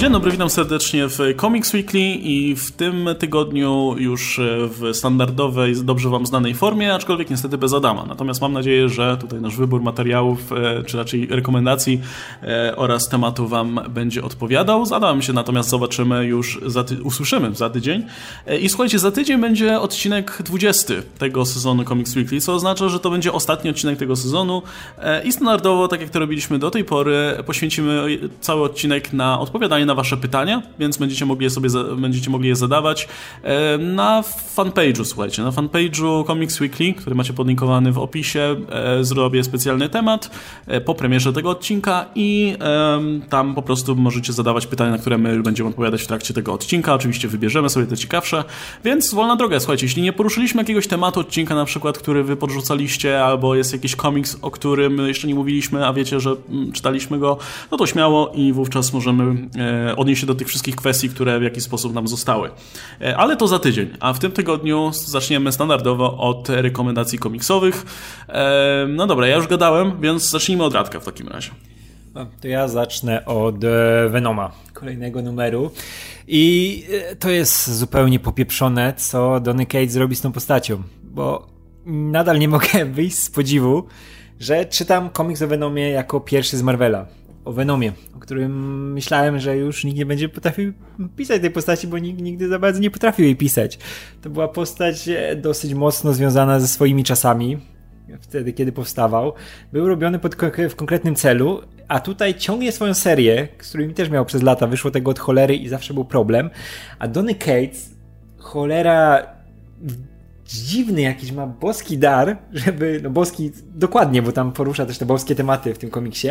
Dzień dobry, witam serdecznie w Comics Weekly i w tym tygodniu już w standardowej, dobrze Wam znanej formie, aczkolwiek niestety bez Adama. Natomiast mam nadzieję, że tutaj nasz wybór materiałów, e, czy raczej rekomendacji e, oraz tematu Wam będzie odpowiadał. Z Adamem się natomiast zobaczymy już, za usłyszymy za tydzień. E, I słuchajcie, za tydzień będzie odcinek 20 tego sezonu Comics Weekly, co oznacza, że to będzie ostatni odcinek tego sezonu i standardowo, tak jak to robiliśmy do tej pory, poświęcimy cały odcinek na odpowiadanie na Wasze pytania, więc będziecie mogli je sobie będziecie mogli je zadawać e, na fanpage'u, słuchajcie, na fanpage'u Comics Weekly, który macie podlinkowany w opisie, e, zrobię specjalny temat e, po premierze tego odcinka i tam po prostu możecie zadawać pytania, na które my będziemy odpowiadać w trakcie tego odcinka. Oczywiście wybierzemy sobie te ciekawsze, więc wolna droga, słuchajcie, jeśli nie poruszyliśmy jakiegoś tematu odcinka na przykład, który wy podrzucaliście, albo jest jakiś komiks, o którym jeszcze nie mówiliśmy, a wiecie, że mm, czytaliśmy go, no to śmiało i wówczas możemy odnieść się do tych wszystkich kwestii, które w jakiś sposób nam zostały. E, ale to za tydzień, a w tym tygodniu zaczniemy standardowo od rekomendacji komiksowych. E, no dobra, ja już gadałem, więc zacznijmy od Radka w takim razie. No, to ja zacznę od e, Venoma, kolejnego numeru. I to jest zupełnie popieprzone, co Donny Cates zrobi z tą postacią, bo nadal nie mogę wyjść z podziwu, że czytam komiks o Venomie jako pierwszy z Marvela o Venomie, o którym myślałem, że już nikt nie będzie potrafił pisać tej postaci, bo nikt nigdy za bardzo nie potrafił jej pisać. To była postać e, dosyć mocno związana ze swoimi czasami, wtedy, kiedy powstawał. Był robiony pod, w konkretnym celu, a tutaj ciągnie swoją serię, z którymi też miał przez lata, wyszło tego od cholery i zawsze był problem. A Donny Cates, cholera dziwny jakiś ma boski dar, żeby, no boski dokładnie, bo tam porusza też te boskie tematy w tym komiksie,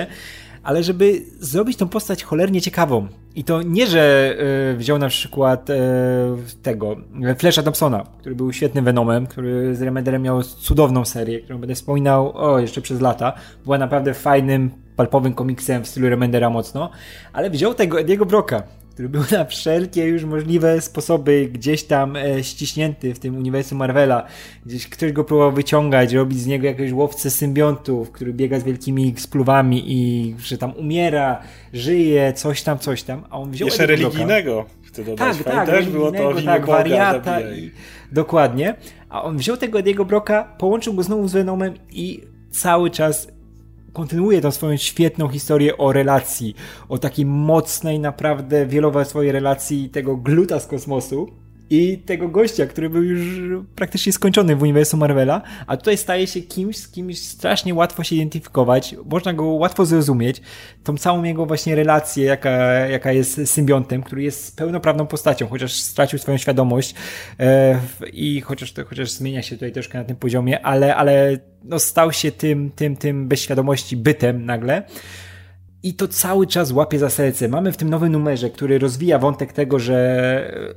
ale żeby zrobić tą postać cholernie ciekawą. I to nie, że y, wziął na przykład y, tego Flasha Thompsona, który był świetnym Venomem, który z Remenderem miał cudowną serię, którą będę wspominał o, jeszcze przez lata. Była naprawdę fajnym, palpowym komiksem w stylu Remendera mocno, ale wziął tego Ediego Broka, który był na wszelkie już możliwe sposoby gdzieś tam e, ściśnięty w tym uniwersum Marvela. Gdzieś ktoś go próbował wyciągać, robić z niego jakiegoś łowcę symbiontów, który biega z wielkimi spluwami i że tam umiera, żyje, coś tam, coś tam. A on wziął Jeszcze religijnego. Chcę dodać. Tak, tak, też było to tak, wariata i... Dokładnie. A on wziął tego Ediego Broka, połączył go znowu z Venomem i cały czas kontynuuje tą swoją świetną historię o relacji, o takiej mocnej, naprawdę wielowarstwowej relacji tego gluta z kosmosu, i tego gościa, który był już praktycznie skończony w uniwersum Marvela, a tutaj staje się kimś, z kimś strasznie łatwo się identyfikować, można go łatwo zrozumieć, tą całą jego właśnie relację, jaka, jaka jest symbiontem, który jest pełnoprawną postacią, chociaż stracił swoją świadomość e, i chociaż, to, chociaż zmienia się tutaj troszkę na tym poziomie, ale, ale no, stał się tym, tym, tym bez świadomości bytem nagle. I to cały czas łapie za serce. Mamy w tym nowym numerze, który rozwija wątek tego, że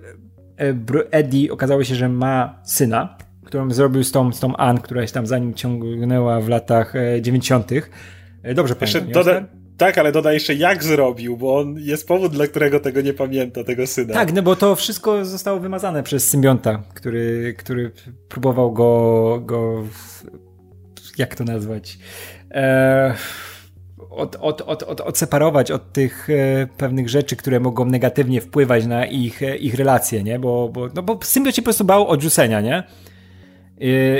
Eddie okazało się, że ma syna, którą zrobił z tą, z tą Ann, która się tam za nim ciągnęła w latach 90. E, e, dobrze jeszcze pamiętam. Doda- tak, ale dodaj jeszcze jak zrobił, bo on jest powód, dla którego tego nie pamięta, tego syna. Tak, no bo to wszystko zostało wymazane przez symbionta, który, który próbował go, go jak to nazwać? Eee od, od, od, od, odseparować od tych e, pewnych rzeczy, które mogą negatywnie wpływać na ich, e, ich relacje, nie? Bo, bo, no bo symbiot się po prostu bał odrzucenia, nie?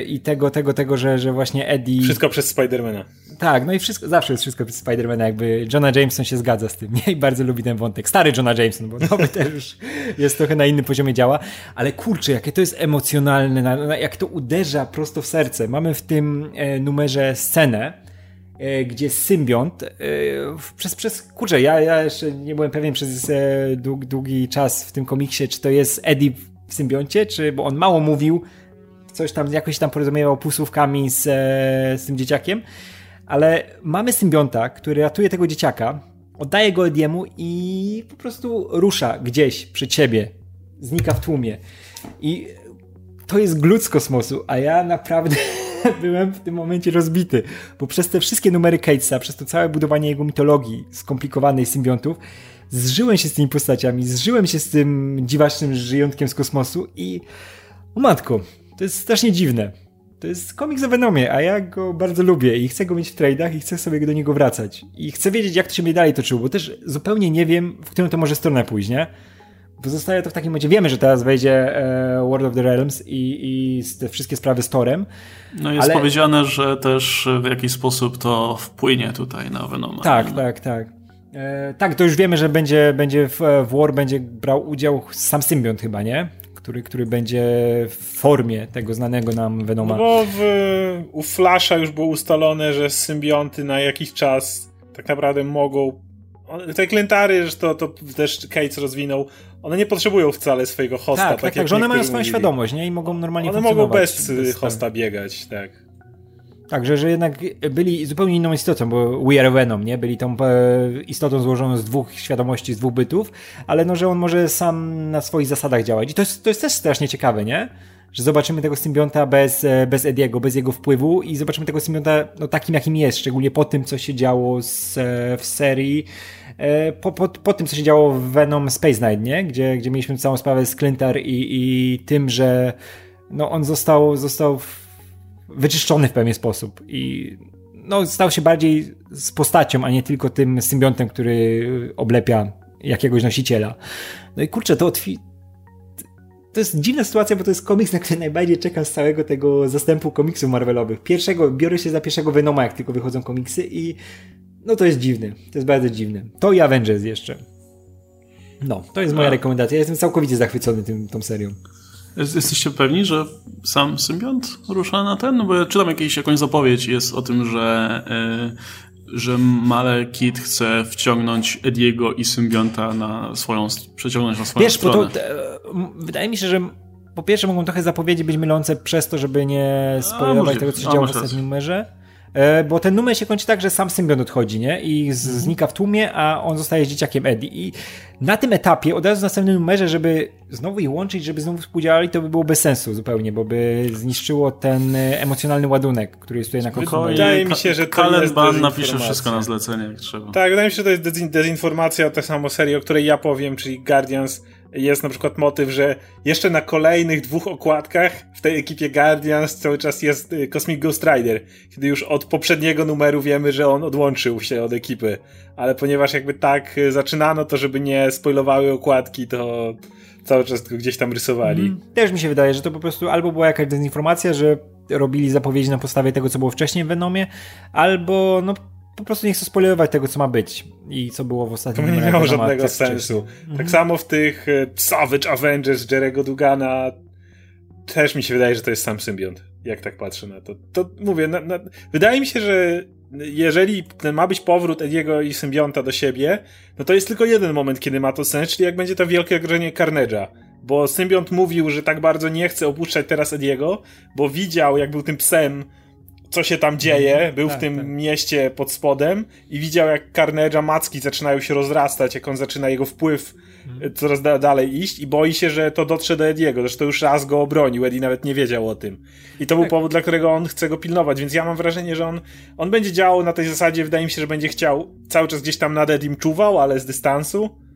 I, tego, tego, tego, że, że właśnie Eddie... Wszystko przez Spidermana. Tak, no i wszystko, zawsze jest wszystko przez Spidermana, jakby Johna Jameson się zgadza z tym, nie? I bardzo lubi ten wątek. Stary Johna Jameson, bo nowy też już jest trochę na innym poziomie działa, ale kurczę, jakie to jest emocjonalne, jak to uderza prosto w serce. Mamy w tym e, numerze scenę, gdzie symbiont e, przez, przez kurczę, ja, ja jeszcze nie byłem pewien przez e, długi, długi czas w tym komiksie, czy to jest Eddie w symbioncie, czy bo on mało mówił, coś tam, jakoś tam porozumiewał półsłówkami z, z tym dzieciakiem, ale mamy symbionta, który ratuje tego dzieciaka, oddaje go Ediemu i po prostu rusza gdzieś przy ciebie, znika w tłumie. I to jest glut z kosmosu, a ja naprawdę byłem w tym momencie rozbity, bo przez te wszystkie numery Catesa, przez to całe budowanie jego mitologii skomplikowanej symbiontów, zżyłem się z tymi postaciami, zżyłem się z tym dziwacznym żyjątkiem z kosmosu i o matko, to jest strasznie dziwne. To jest komiks o Venomie, a ja go bardzo lubię i chcę go mieć w trade'ach i chcę sobie do niego wracać. I chcę wiedzieć, jak to się mnie dalej toczyło, bo też zupełnie nie wiem, w którą to może stronę pójść, nie? Pozostaje to w takim momencie. Wiemy, że teraz wejdzie e, World of the Realms i, i te wszystkie sprawy z Torem. No jest ale... powiedziane, że też w jakiś sposób to wpłynie tutaj na Venoma. Tak, tak, tak. E, tak, to już wiemy, że będzie, będzie w, w War będzie brał udział sam symbiont chyba, nie? Który, który będzie w formie tego znanego nam Venoma. No bo w, u Flasha już było ustalone, że symbionty na jakiś czas tak naprawdę mogą te klentary, że to, to też Cates rozwinął, one nie potrzebują wcale swojego hosta. Tak, tak, tak, tak że one mają swoją mówili. świadomość, nie? I mogą normalnie One mogą bez, bez hosta biegać, tak. Tak, że, że jednak byli zupełnie inną istotą, bo We Are Venom, nie? Byli tą e, istotą złożoną z dwóch świadomości, z dwóch bytów, ale no, że on może sam na swoich zasadach działać. I to jest, to jest też strasznie ciekawe, nie? Że zobaczymy tego symbionta bez, e, bez Ediego, bez jego wpływu i zobaczymy tego symbionta no, takim, jakim jest, szczególnie po tym, co się działo z, e, w serii E, po, po, po tym, co się działo w Venom Space Knight, nie? Gdzie, gdzie mieliśmy całą sprawę z Clintar i, i tym, że no, on został, został wyczyszczony w pewien sposób i no, stał się bardziej z postacią, a nie tylko tym symbiontem, który oblepia jakiegoś nosiciela. No i kurczę, to otwi... To jest dziwna sytuacja, bo to jest komiks, na który najbardziej czekam z całego tego zastępu komiksów Marvelowych. Pierwszego, biorę się za pierwszego Venoma, jak tylko wychodzą komiksy i no to jest dziwne. To jest bardzo dziwne. To i Avengers jeszcze. No, to jest moja A. rekomendacja. Ja jestem całkowicie zachwycony tym, tą serią. Jesteście pewni, że sam symbiont rusza na ten? No bo ja czytam jakieś, jakąś zapowiedź jest o tym, że, yy, że Malekith chce wciągnąć Ediego i symbionta na swoją, przeciągnąć na swoją Wiesz, stronę. Wiesz, wydaje mi się, że po pierwsze mogą trochę zapowiedzi być mylące przez to, żeby nie spoilować tego, co się działo w ostatnim numerze. E, bo ten numer się kończy tak, że sam symbiont odchodzi, nie? I z, mhm. znika w tłumie, a on zostaje dzieciakiem Eddie. I na tym etapie, od razu w następnym numerze, żeby znowu ich łączyć, żeby znowu współdziałali, to by było bez sensu zupełnie, bo by zniszczyło ten e, emocjonalny ładunek, który jest tutaj na końcu. Wydaje mi się, że to Kalen jest Ban napisze wszystko na zlecenie, jak trzeba. Tak, wydaje mi się, że to jest dezinformacja, ta sama seria, o której ja powiem, czyli Guardians jest na przykład motyw, że jeszcze na kolejnych dwóch okładkach w tej ekipie Guardians cały czas jest y, Cosmic Ghost Rider, kiedy już od poprzedniego numeru wiemy, że on odłączył się od ekipy. Ale ponieważ jakby tak y, zaczynano to, żeby nie spoilowały okładki, to cały czas tylko gdzieś tam rysowali. Mm, też mi się wydaje, że to po prostu albo była jakaś dezinformacja, że robili zapowiedzi na podstawie tego, co było wcześniej w Venomie, albo no po prostu nie chcę spoilerować tego, co ma być i co było w ostatnim To nie miało żadnego sensu. Tak mhm. samo w tych e, Savage Avengers Jerego Dugana też mi się wydaje, że to jest sam symbiont, jak tak patrzę na to. To mówię, na, na, wydaje mi się, że jeżeli ma być powrót Ediego i symbionta do siebie, no to jest tylko jeden moment, kiedy ma to sens, czyli jak będzie to wielkie grożenie Carnage'a. Bo symbiont mówił, że tak bardzo nie chce opuszczać teraz Ediego, bo widział, jak był tym psem co się tam dzieje, mhm. był tak, w tym tak. mieście pod spodem i widział jak Carnage'a macki zaczynają się rozrastać, jak on zaczyna jego wpływ mhm. coraz da dalej iść i boi się, że to dotrze do Ediego, zresztą już raz go obronił, Eddie nawet nie wiedział o tym. I to był tak. powód, dla którego on chce go pilnować, więc ja mam wrażenie, że on, on będzie działał na tej zasadzie, wydaje mi się, że będzie chciał cały czas gdzieś tam nad Edim czuwał, ale z dystansu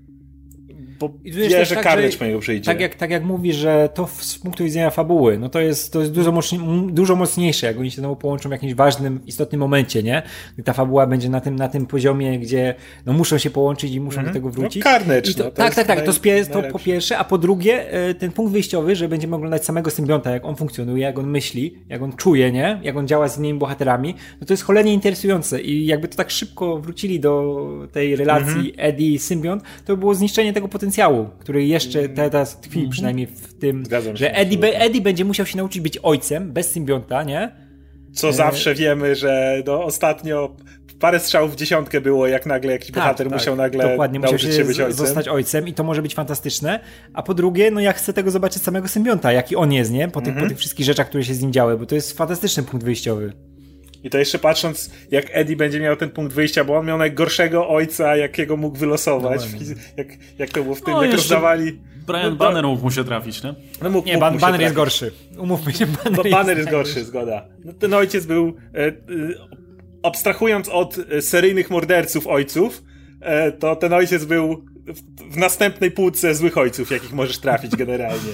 bo wie, że tak, Carnage po niego przyjdzie. Tak jak, tak jak mówi, że to z punktu widzenia fabuły, no to jest, to jest dużo, dużo mocniejsze, jak oni się znowu połączą w jakimś ważnym, istotnym momencie, nie? Gdy ta fabuła będzie na tym, na tym poziomie, gdzie no muszą się połączyć i muszą mhm. do tego wrócić. No, Carnage, to, no, to tak, tak, tak, to, spie, to po pierwsze, a po drugie e, ten punkt wyjściowy, że będziemy oglądać samego symbionta, jak on funkcjonuje, jak on myśli, jak on czuje, nie? Jak on działa z innymi bohaterami, no to jest cholernie interesujące i jakby to tak szybko wrócili do tej relacji mhm. Eddie-symbiont, to by było zniszczenie tego potencjału, który jeszcze teraz tkwi mm -hmm. przynajmniej w tym, Zgadzam że Eddie, be, Eddie będzie musiał się nauczyć być ojcem bez symbionta, nie? Co e... zawsze wiemy, że no, ostatnio parę strzałów w dziesiątkę było, jak nagle jakiś tak, bohater tak, musiał nagle dokładnie, musiał się, się być ojcem. zostać ojcem i to może być fantastyczne. A po drugie, no ja chcę tego zobaczyć samego symbionta, jaki on jest, nie? Po, tych, mm -hmm. po tych wszystkich rzeczach, które się z nim działy, bo to jest fantastyczny punkt wyjściowy. I to jeszcze patrząc, jak Eddie będzie miał ten punkt wyjścia, bo on miał najgorszego ojca, jakiego mógł wylosować. No, jak, jak to było w tym, no, jak rozdawali. Brian no, Banner mógł mu się trafić, nie? No, mógł, nie, mógł Ban Banner jest gorszy. Umówmy się, Banner, no, banner jest, jest gorszy, zgoda. No, ten ojciec był, e, e, abstrahując od e, seryjnych morderców ojców, e, to ten ojciec był w, w następnej półce złych ojców, jakich możesz trafić generalnie.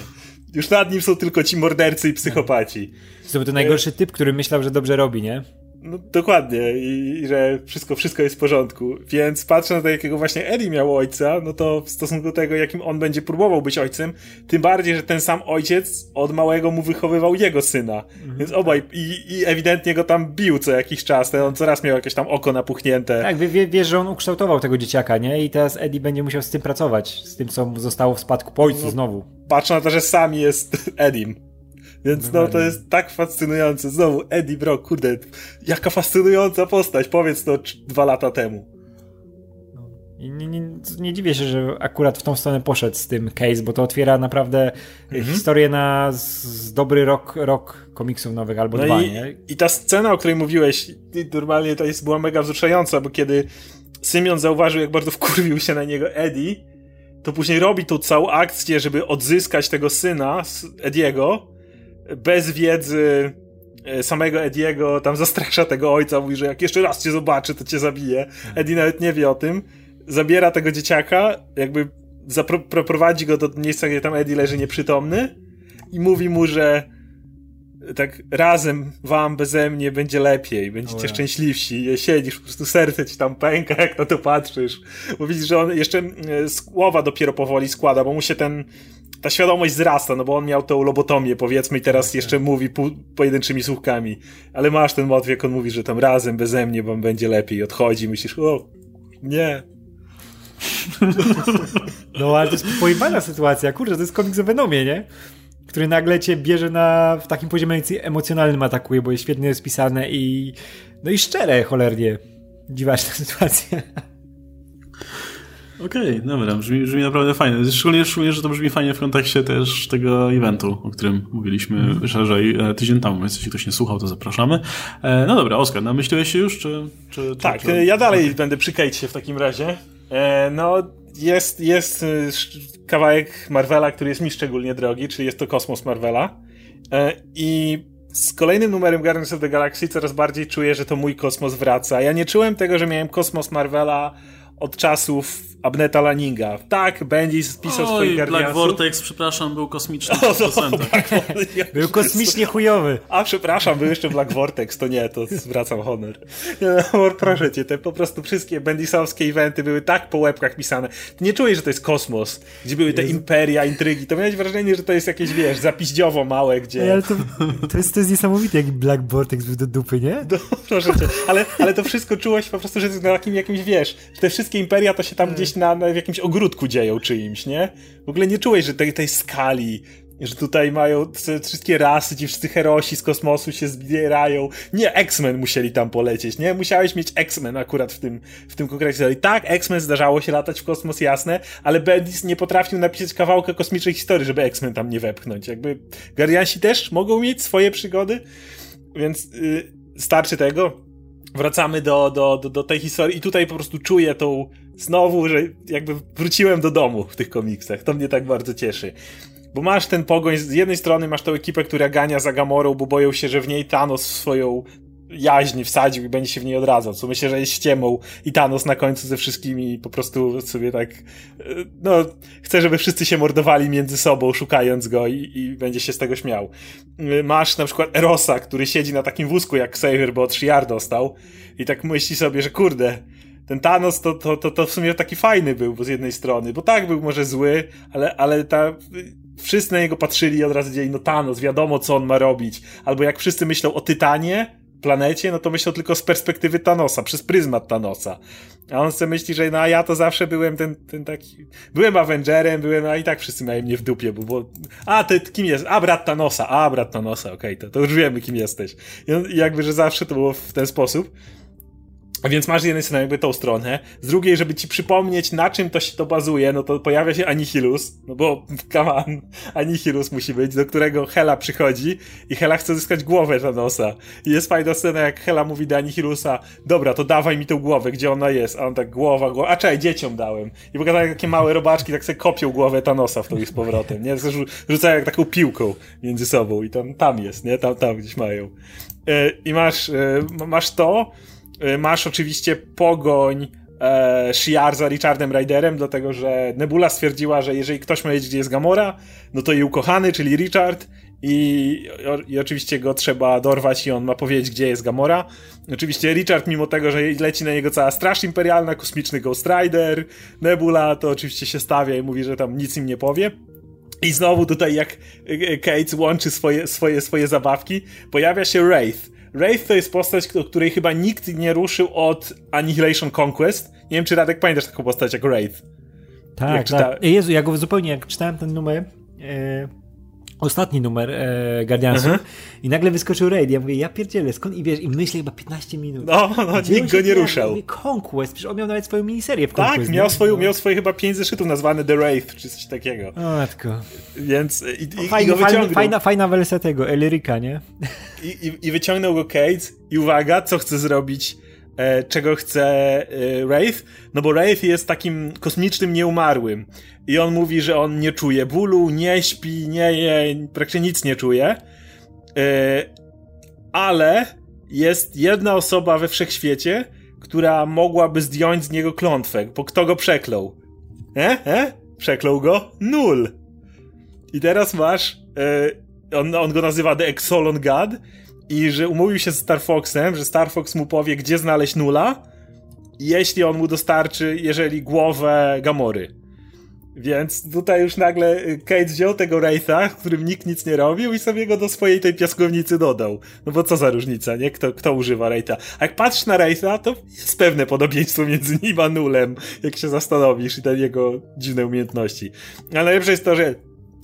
Już nad nim są tylko ci mordercy i psychopaci. To był to najgorszy typ, który myślał, że dobrze robi, nie? No dokładnie I, i, że wszystko, wszystko jest w porządku. Więc patrzę na to, jakiego właśnie Eddie miał ojca, no to w stosunku do tego, jakim on będzie próbował być ojcem, tym bardziej, że ten sam ojciec od małego mu wychowywał jego syna. Mhm. Więc obaj i, i, ewidentnie go tam bił co jakiś czas. On coraz miał jakieś tam oko napuchnięte. Tak, wie, wiesz, że on ukształtował tego dzieciaka, nie? I teraz Eddie będzie musiał z tym pracować, z tym, co mu zostało w spadku po ojcu no, znowu. Patrzę na to, że sam jest Edim. Więc no to jest tak fascynujące. Znowu Eddie Brock, kurde, jaka fascynująca postać, powiedz to dwa lata temu. I nie, nie, nie, dziwię się, że akurat w tą stronę poszedł z tym case, bo to otwiera naprawdę mhm. historię na z, dobry rok, rok komiksów nowych albo no dwa, i, nie? I ta scena, o której mówiłeś, normalnie to jest, była mega wzruszająca, bo kiedy Symion zauważył, jak bardzo wkurwił się na niego Eddie, to później robi tą całą akcję, żeby odzyskać tego syna, Ediego, bez wiedzy e, samego Ediego tam zastrasza tego ojca, mówi, że jak jeszcze raz cię zobaczy, to cię zabije. Eddie nawet nie wie o tym. Zabiera tego dzieciaka, jakby zaprowadzi go do miejsca, gdzie tam Eddie leży nieprzytomny i mówi mu, że tak razem wam beze mnie będzie lepiej, będziecie oh, szczęśliwsi, siedzisz, po prostu serce ci tam pęka, jak na to patrzysz, bo widzisz, że on jeszcze e, słowa dopiero powoli składa, bo mu się ten ta świadomość wzrasta, no bo on miał tą lobotomię, powiedzmy, i teraz jeszcze mówi po, pojedynczymi słówkami. Ale masz ten motyw, jak on mówi, że tam razem, beze mnie wam będzie lepiej, odchodzi, myślisz, o, nie. No, ale to jest pojebana sytuacja, kurde, to jest komiks o Venomie, nie? Który nagle cię bierze na, w takim poziomie emocjonalnym atakuje, bo jest świetnie spisane i no i szczere cholernie. Dziwaczna sytuacja. Okej, okay, dobra, brzmi, brzmi naprawdę fajnie. Szczególnie, szczególnie, że to brzmi fajnie w kontekście też tego eventu, o którym mówiliśmy mm. szerzej e, tydzień temu, więc jeśli ktoś nie słuchał, to zapraszamy. E, no dobra, Oskar, namyśliłeś się już, czy... czy, tak, czy... ja dalej okay. będę przy Kate w takim razie. E, no, jest, jest kawałek Marvela, który jest mi szczególnie drogi, czyli jest to Kosmos Marvela. I z kolejnym numerem Guardians of the Galaxy coraz bardziej czuję, że to mój kosmos wraca. Ja nie czułem tego, że miałem kosmos Marvela od czasów Abneta Laninga. Tak, będzie spisał Oj, swoich Black Vortex, przepraszam, był kosmiczny. O, to, był kosmicznie chujowy. A przepraszam, był jeszcze Black Vortex, to nie, to zwracam honor. Nie, no, proszę cię, te po prostu wszystkie bendisowskie eventy były tak po łebkach pisane. Ty nie czujesz, że to jest kosmos, gdzie były te Jezu. imperia, intrygi. To miałeś wrażenie, że to jest jakieś, wiesz, zapiździowo małe, gdzie... ale to, to, jest, to jest niesamowite, jaki Black Vortex był do dupy, nie? No, proszę cię, ale, ale to wszystko czułeś po prostu, że na takim jakimś, wiesz, że te wszystkie imperia to się tam gdzieś na, na, w jakimś ogródku dzieją czyimś, nie? W ogóle nie czułeś, że tej, tej skali, że tutaj mają te wszystkie rasy, ci wszyscy herosi z kosmosu się zbierają. Nie, X-Men musieli tam polecieć, nie? Musiałeś mieć X-Men akurat w tym, w tym konkrecie. I tak, X-Men zdarzało się latać w kosmos, jasne, ale Bendis nie potrafił napisać kawałka kosmicznej historii, żeby X-Men tam nie wepchnąć. Jakby Guardiansi też mogą mieć swoje przygody, więc yy, starczy tego. Wracamy do, do, do, do tej historii i tutaj po prostu czuję tą znowu, że jakby wróciłem do domu w tych komiksach. To mnie tak bardzo cieszy. Bo masz ten pogoń, z jednej strony masz tą ekipę, która gania za Gamorą, bo boją się, że w niej Thanos swoją jaźń wsadził i będzie się w niej odradzał, co myślę, że jest ściemą i Thanos na końcu ze wszystkimi po prostu sobie tak e, no, chce, żeby wszyscy się mordowali między sobą, szukając go i, i będzie się z tego śmiał. E, masz na przykład Erosa, który siedzi na takim wózku jak Xavier, bo od Shiar dostał i tak myśli sobie, że kurde, ten Thanos to, to, to, to w sumie taki fajny był, bo z jednej strony, bo tak był może zły, ale, ale ta, wszyscy na niego patrzyli i od razu dzieli, no Thanos, wiadomo co on ma robić. Albo jak wszyscy myślą o Tytanie, planecie, no to myślą tylko z perspektywy Thanosa, przez pryzmat Thanosa. A on sobie myśli, że no a ja to zawsze byłem ten, ten taki, byłem Avengerem, byłem, a i tak wszyscy mają mnie w dupie, bo, bo a ty kim jest? A brat Thanosa, a brat Thanosa, okej, okay, to, to już wiemy kim jesteś. I jakby, że zawsze to było w ten sposób. Więc masz z jednej strony jakby tą stronę, z drugiej, żeby ci przypomnieć, na czym to się to bazuje, no to pojawia się Anihilus, no bo, come on, Anihilus musi być, do którego Hela przychodzi i Hela chce zyskać głowę Thanosa. I jest fajna scena, jak Hela mówi do Anihilusa, dobra, to dawaj mi tą głowę, gdzie ona jest, a on tak, głowa, głowa, a czekaj, dzieciom dałem. I pokazał takie małe robaczki, tak sobie kopią głowę Thanosa w tą z powrotem, nie? Rzucają jak taką piłką między sobą i tam, tam jest, nie? Tam, tam gdzieś mają. E, I masz, e, masz to, masz oczywiście pogoń e, Shiar za Richardem Ryderem, dlatego że Nebula stwierdziła, że jeżeli ktoś ma wiedzieć, gdzie jest Gamora, no to jej ukochany, czyli Richard, i, i oczywiście go trzeba dorwać i on ma powiedzieć, gdzie jest Gamora. Oczywiście Richard, mimo tego, że leci na niego cała straż imperialna, kosmiczny Ghost Rider, Nebula, to oczywiście się stawia i mówi, że tam nic im nie powie. I znowu tutaj jak Kate łączy swoje, swoje, swoje zabawki, pojawia się Wraith. Wraith to jest postać, o której chyba nikt nie ruszył od Annihilation Conquest. Nie wiem, czy Radek pamiętasz taką postać jak Wraith. Tak, jak tak. Czyta... Jezu, ja go zupełnie, jak czytałem ten numer, e, ostatni numer e, Guardiansów mhm. i nagle wyskoczył Raid. Ja mówię, ja pierdzielę, skąd? I wiesz, i myślę chyba 15 minut. No, no nikt go nie ruszał. Mówię, Conquest, przecież on miał nawet swoją miniserię w tak, Conquest. Tak, miał, swoją, no. miał swoje chyba pięć zeszytów nazwane The Wraith, czy coś takiego. O, matko. Więc i, i, fajna, i fajna, fajna, fajna wersja tego, Elryka, nie? I, i, I wyciągnął go Kate i uwaga, co chce zrobić e, czego chce e, Wraith, no bo Wraith jest takim kosmicznym nieumarłym i on mówi, że on nie czuje bólu, nie śpi, nie je, praktycznie nic nie czuje, e, ale jest jedna osoba we wszechświecie, która mogłaby zdjąć z niego klątwę, bo kto go przeklął? E? E? Przeklął go? Nul. I teraz masz, e, on, on go nazywa The Exolon God i że umówił się z Star Foxem, że Star Fox mu powie, gdzie znaleźć nula, jeśli on mu dostarczy, jeżeli głowę Gamory. Więc tutaj już nagle Kate wziął tego Wraitha, którym nikt nic nie robił i sobie go do swojej tej piaskownicy dodał. No bo co za różnica, nie? Kto, kto używa Wraitha? A jak patrzysz na Wraitha, to jest pewne podobieństwo między nim a Nulem, jak się zastanowisz i te jego dziwne umiejętności. Ale najlepsze jest to, że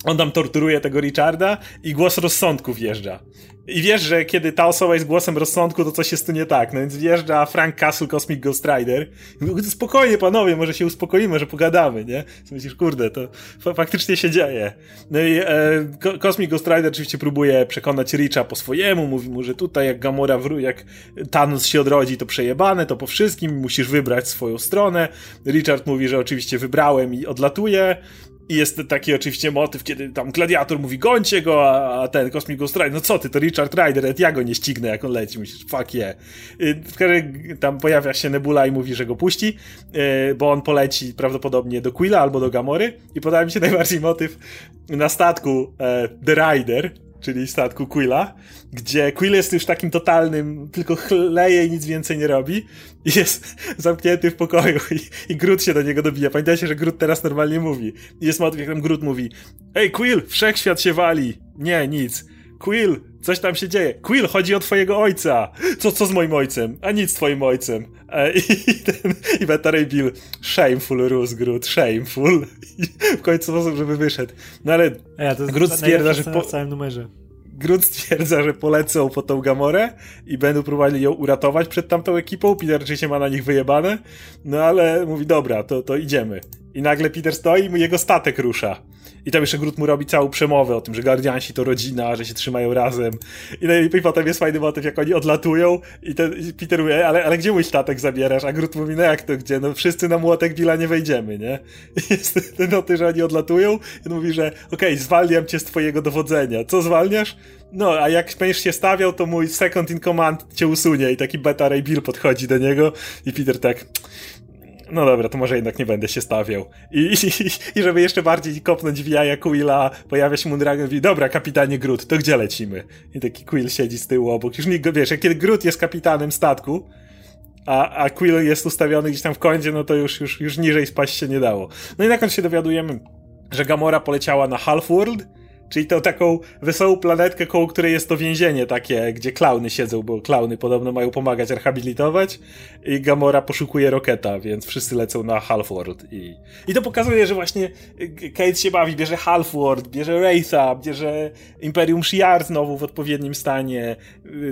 on tam torturuje tego Richarda i głos rozsądku wjeżdża. I wiesz, że kiedy ta osoba jest głosem rozsądku, to coś jest tu nie tak. No więc wjeżdża Frank Castle, Cosmic Ghost Rider. Spokojnie, panowie, może się uspokoimy, że pogadamy, nie? Myślisz, kurde, to faktycznie się dzieje. No i e, Cosmic Ghost Rider oczywiście próbuje przekonać Richa po swojemu. Mówi mu, że tutaj jak Gamora, wró- jak Thanos się odrodzi, to przejebane, to po wszystkim, musisz wybrać swoją stronę. Richard mówi, że oczywiście wybrałem i odlatuje. I jest taki oczywiście motyw, kiedy tam gladiator mówi gońcie go, a ten Cosmic Ghost Rider, no co ty, to Richard Rider, ja go nie ścignę jak on leci, myślisz, fuck yeah. Każdym tam pojawia się Nebula i mówi, że go puści, y, bo on poleci prawdopodobnie do Quilla albo do Gamory i podoba mi się najbardziej motyw na statku e, The Rider, czyli statku Quilla, gdzie Quill jest już takim totalnym, tylko chleje i nic więcej nie robi i jest zamknięty w pokoju i, i Groot się do niego dobija. Pamiętajcie, że Groot teraz normalnie mówi. I jest motyw, jak tam Groot mówi Ej, Quill, wszechświat się wali. Nie, nic. Quill, coś tam się dzieje. Quill, chodzi o twojego ojca. Co, co z moim ojcem? A nic z twoim ojcem. E, I, ten, i Beta Ray Bill, shameful Rus Groot, shameful. I w końcu sposób, żeby wyszedł. No ale ja, to Groot stwierdza, że po... w całym numerze. Grunt stwierdza, że polecą po tą Gamorę i będą próbowali ją uratować przed tamtą ekipą. Peter oczywiście ma na nich wyjebane, no ale mówi, dobra, to, to idziemy. I nagle Peter stoi i jego statek rusza. I tam jeszcze Groot mu robi całą przemowę o tym, że Guardiansi to rodzina, że się trzymają razem. I, no, i potem jest fajny motyw, jak oni odlatują i, ten, i Peter mówi, ale, ale gdzie mój statek zabierasz? A Groot mówi, no jak to gdzie? No wszyscy na młotek Billa nie wejdziemy, nie? I jest ten motyw, że oni odlatują i on mówi, że okej, okay, zwalniam cię z twojego dowodzenia. Co zwalniasz? No, a jak będziesz się stawiał, to mój second in command cię usunie i taki Beta Ray Bill podchodzi do niego i Peter tak no dobra, to może jednak nie będę się stawiał. I, i, i żeby jeszcze bardziej kopnąć w jaja Quilla, pojawia się Moondragon i mówi, dobra, kapitanie Groot, to gdzie lecimy? I taki Quill siedzi z tyłu obok. Już nikt go, wiesz, jak kiedy Groot jest kapitanem statku, a, a Quill jest ustawiony gdzieś tam w kącie, no to już, już, już niżej spaść się nie dało. No i na końcu się dowiadujemy, że Gamora poleciała na Half-World, Czyli to taką wesołą planetkę, koło której jest to więzienie takie, gdzie klauny siedzą, bo klauny podobno mają pomagać rehabilitować i Gamora poszukuje Roketa, więc wszyscy lecą na Half-World i, i to pokazuje, że właśnie Kate się bawi, bierze Half-World, bierze Wraitha, bierze Imperium Shi'ar znowu w odpowiednim stanie,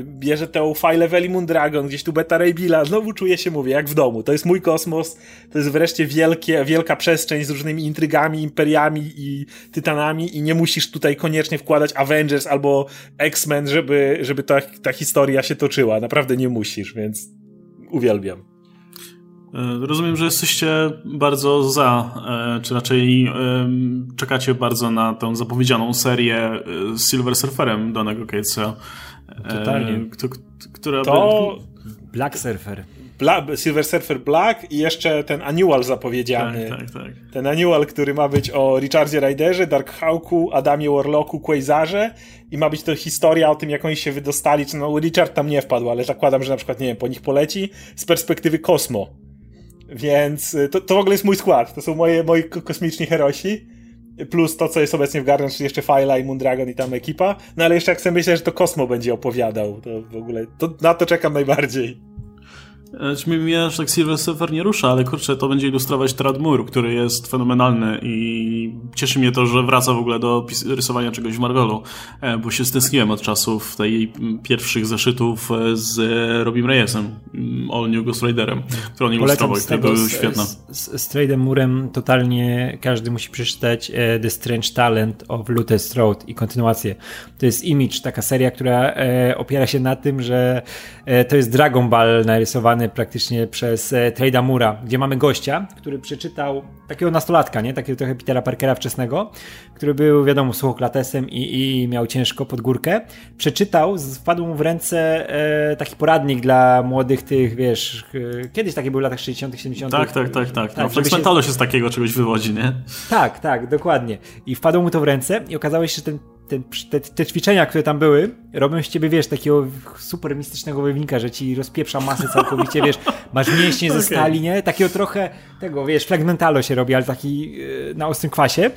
bierze tę File Level Dragon, gdzieś tu Beta Ray Billa, znowu czuje się, mówię, jak w domu. To jest mój kosmos, to jest wreszcie wielkie, wielka przestrzeń z różnymi intrygami, imperiami i tytanami i nie musisz tutaj tutaj koniecznie wkładać Avengers albo X-Men, żeby, żeby ta, ta historia się toczyła. Naprawdę nie musisz, więc uwielbiam. E, rozumiem, że jesteście bardzo za, e, czy raczej czekacie bardzo na tą zapowiedzianą serię z Silver Surferem Donego Catesa. Totalnie. Która to... Black Surfer. Silver Surfer Black i jeszcze ten annual zapowiedziany. Tak, tak, tak. Ten annual, który ma być o Richardzie Riderze, Dark Hawku, Adamie Warlocku, Quasarze i ma być to historia o tym, jak oni się wydostali. No, Richard tam nie wpadł, ale zakładam, że na przykład, nie wiem, po nich poleci z perspektywy Kosmo. Więc y, to, to w ogóle jest mój skład. To są moje, moi kosmiczni herosi plus to, co jest obecnie w Garden, czyli jeszcze Fila i Moondragon i tam ekipa. No ale jeszcze jak sobie myślę, że to Kosmo będzie opowiadał, to w ogóle to, na to czekam najbardziej. Znaczy, mnie aż tak Silver Surfer nie rusza, ale kurczę, to będzie ilustrować Tradmur, który jest fenomenalny i cieszy mnie to, że wraca w ogóle do rysowania czegoś w Marvelu, e, bo się stęskniłem od czasów tej pierwszych zeszytów e, z Robim Reyesem, mm, All New Ghost Riderem, który on ilustrował i to były świetne. Z, z, z Tradem Murem totalnie każdy musi przeczytać e, The Strange Talent of Luther's Road i kontynuację. To jest Image, taka seria, która opiera się na tym, że to jest Dragon Ball narysowany praktycznie przez e, Trada Mura, gdzie mamy gościa, który przeczytał takiego nastolatka, nie? Takiego trochę Petera Parkera wczesnego, który był, wiadomo, suchoklatesem i, i miał ciężko pod górkę. Przeczytał, wpadł mu w ręce e, taki poradnik dla młodych tych, wiesz, e, kiedyś takie były w latach 60 70 Tak, tak, tak, tak. tak no, Mentalu się... się z takiego czegoś wywodzi, nie? Tak, tak, dokładnie. I wpadło mu to w ręce i okazało się, że ten te, te, ćwiczenia, które tam były, robią z ciebie, wiesz, takiego super mistycznego wojownika, że ci rozpieprza masę całkowicie, wiesz, masz mięśnie ze stali, nie? Takiego trochę tego, wiesz, fragmentalo się robi, ale taki yy, na ostrym kwasie.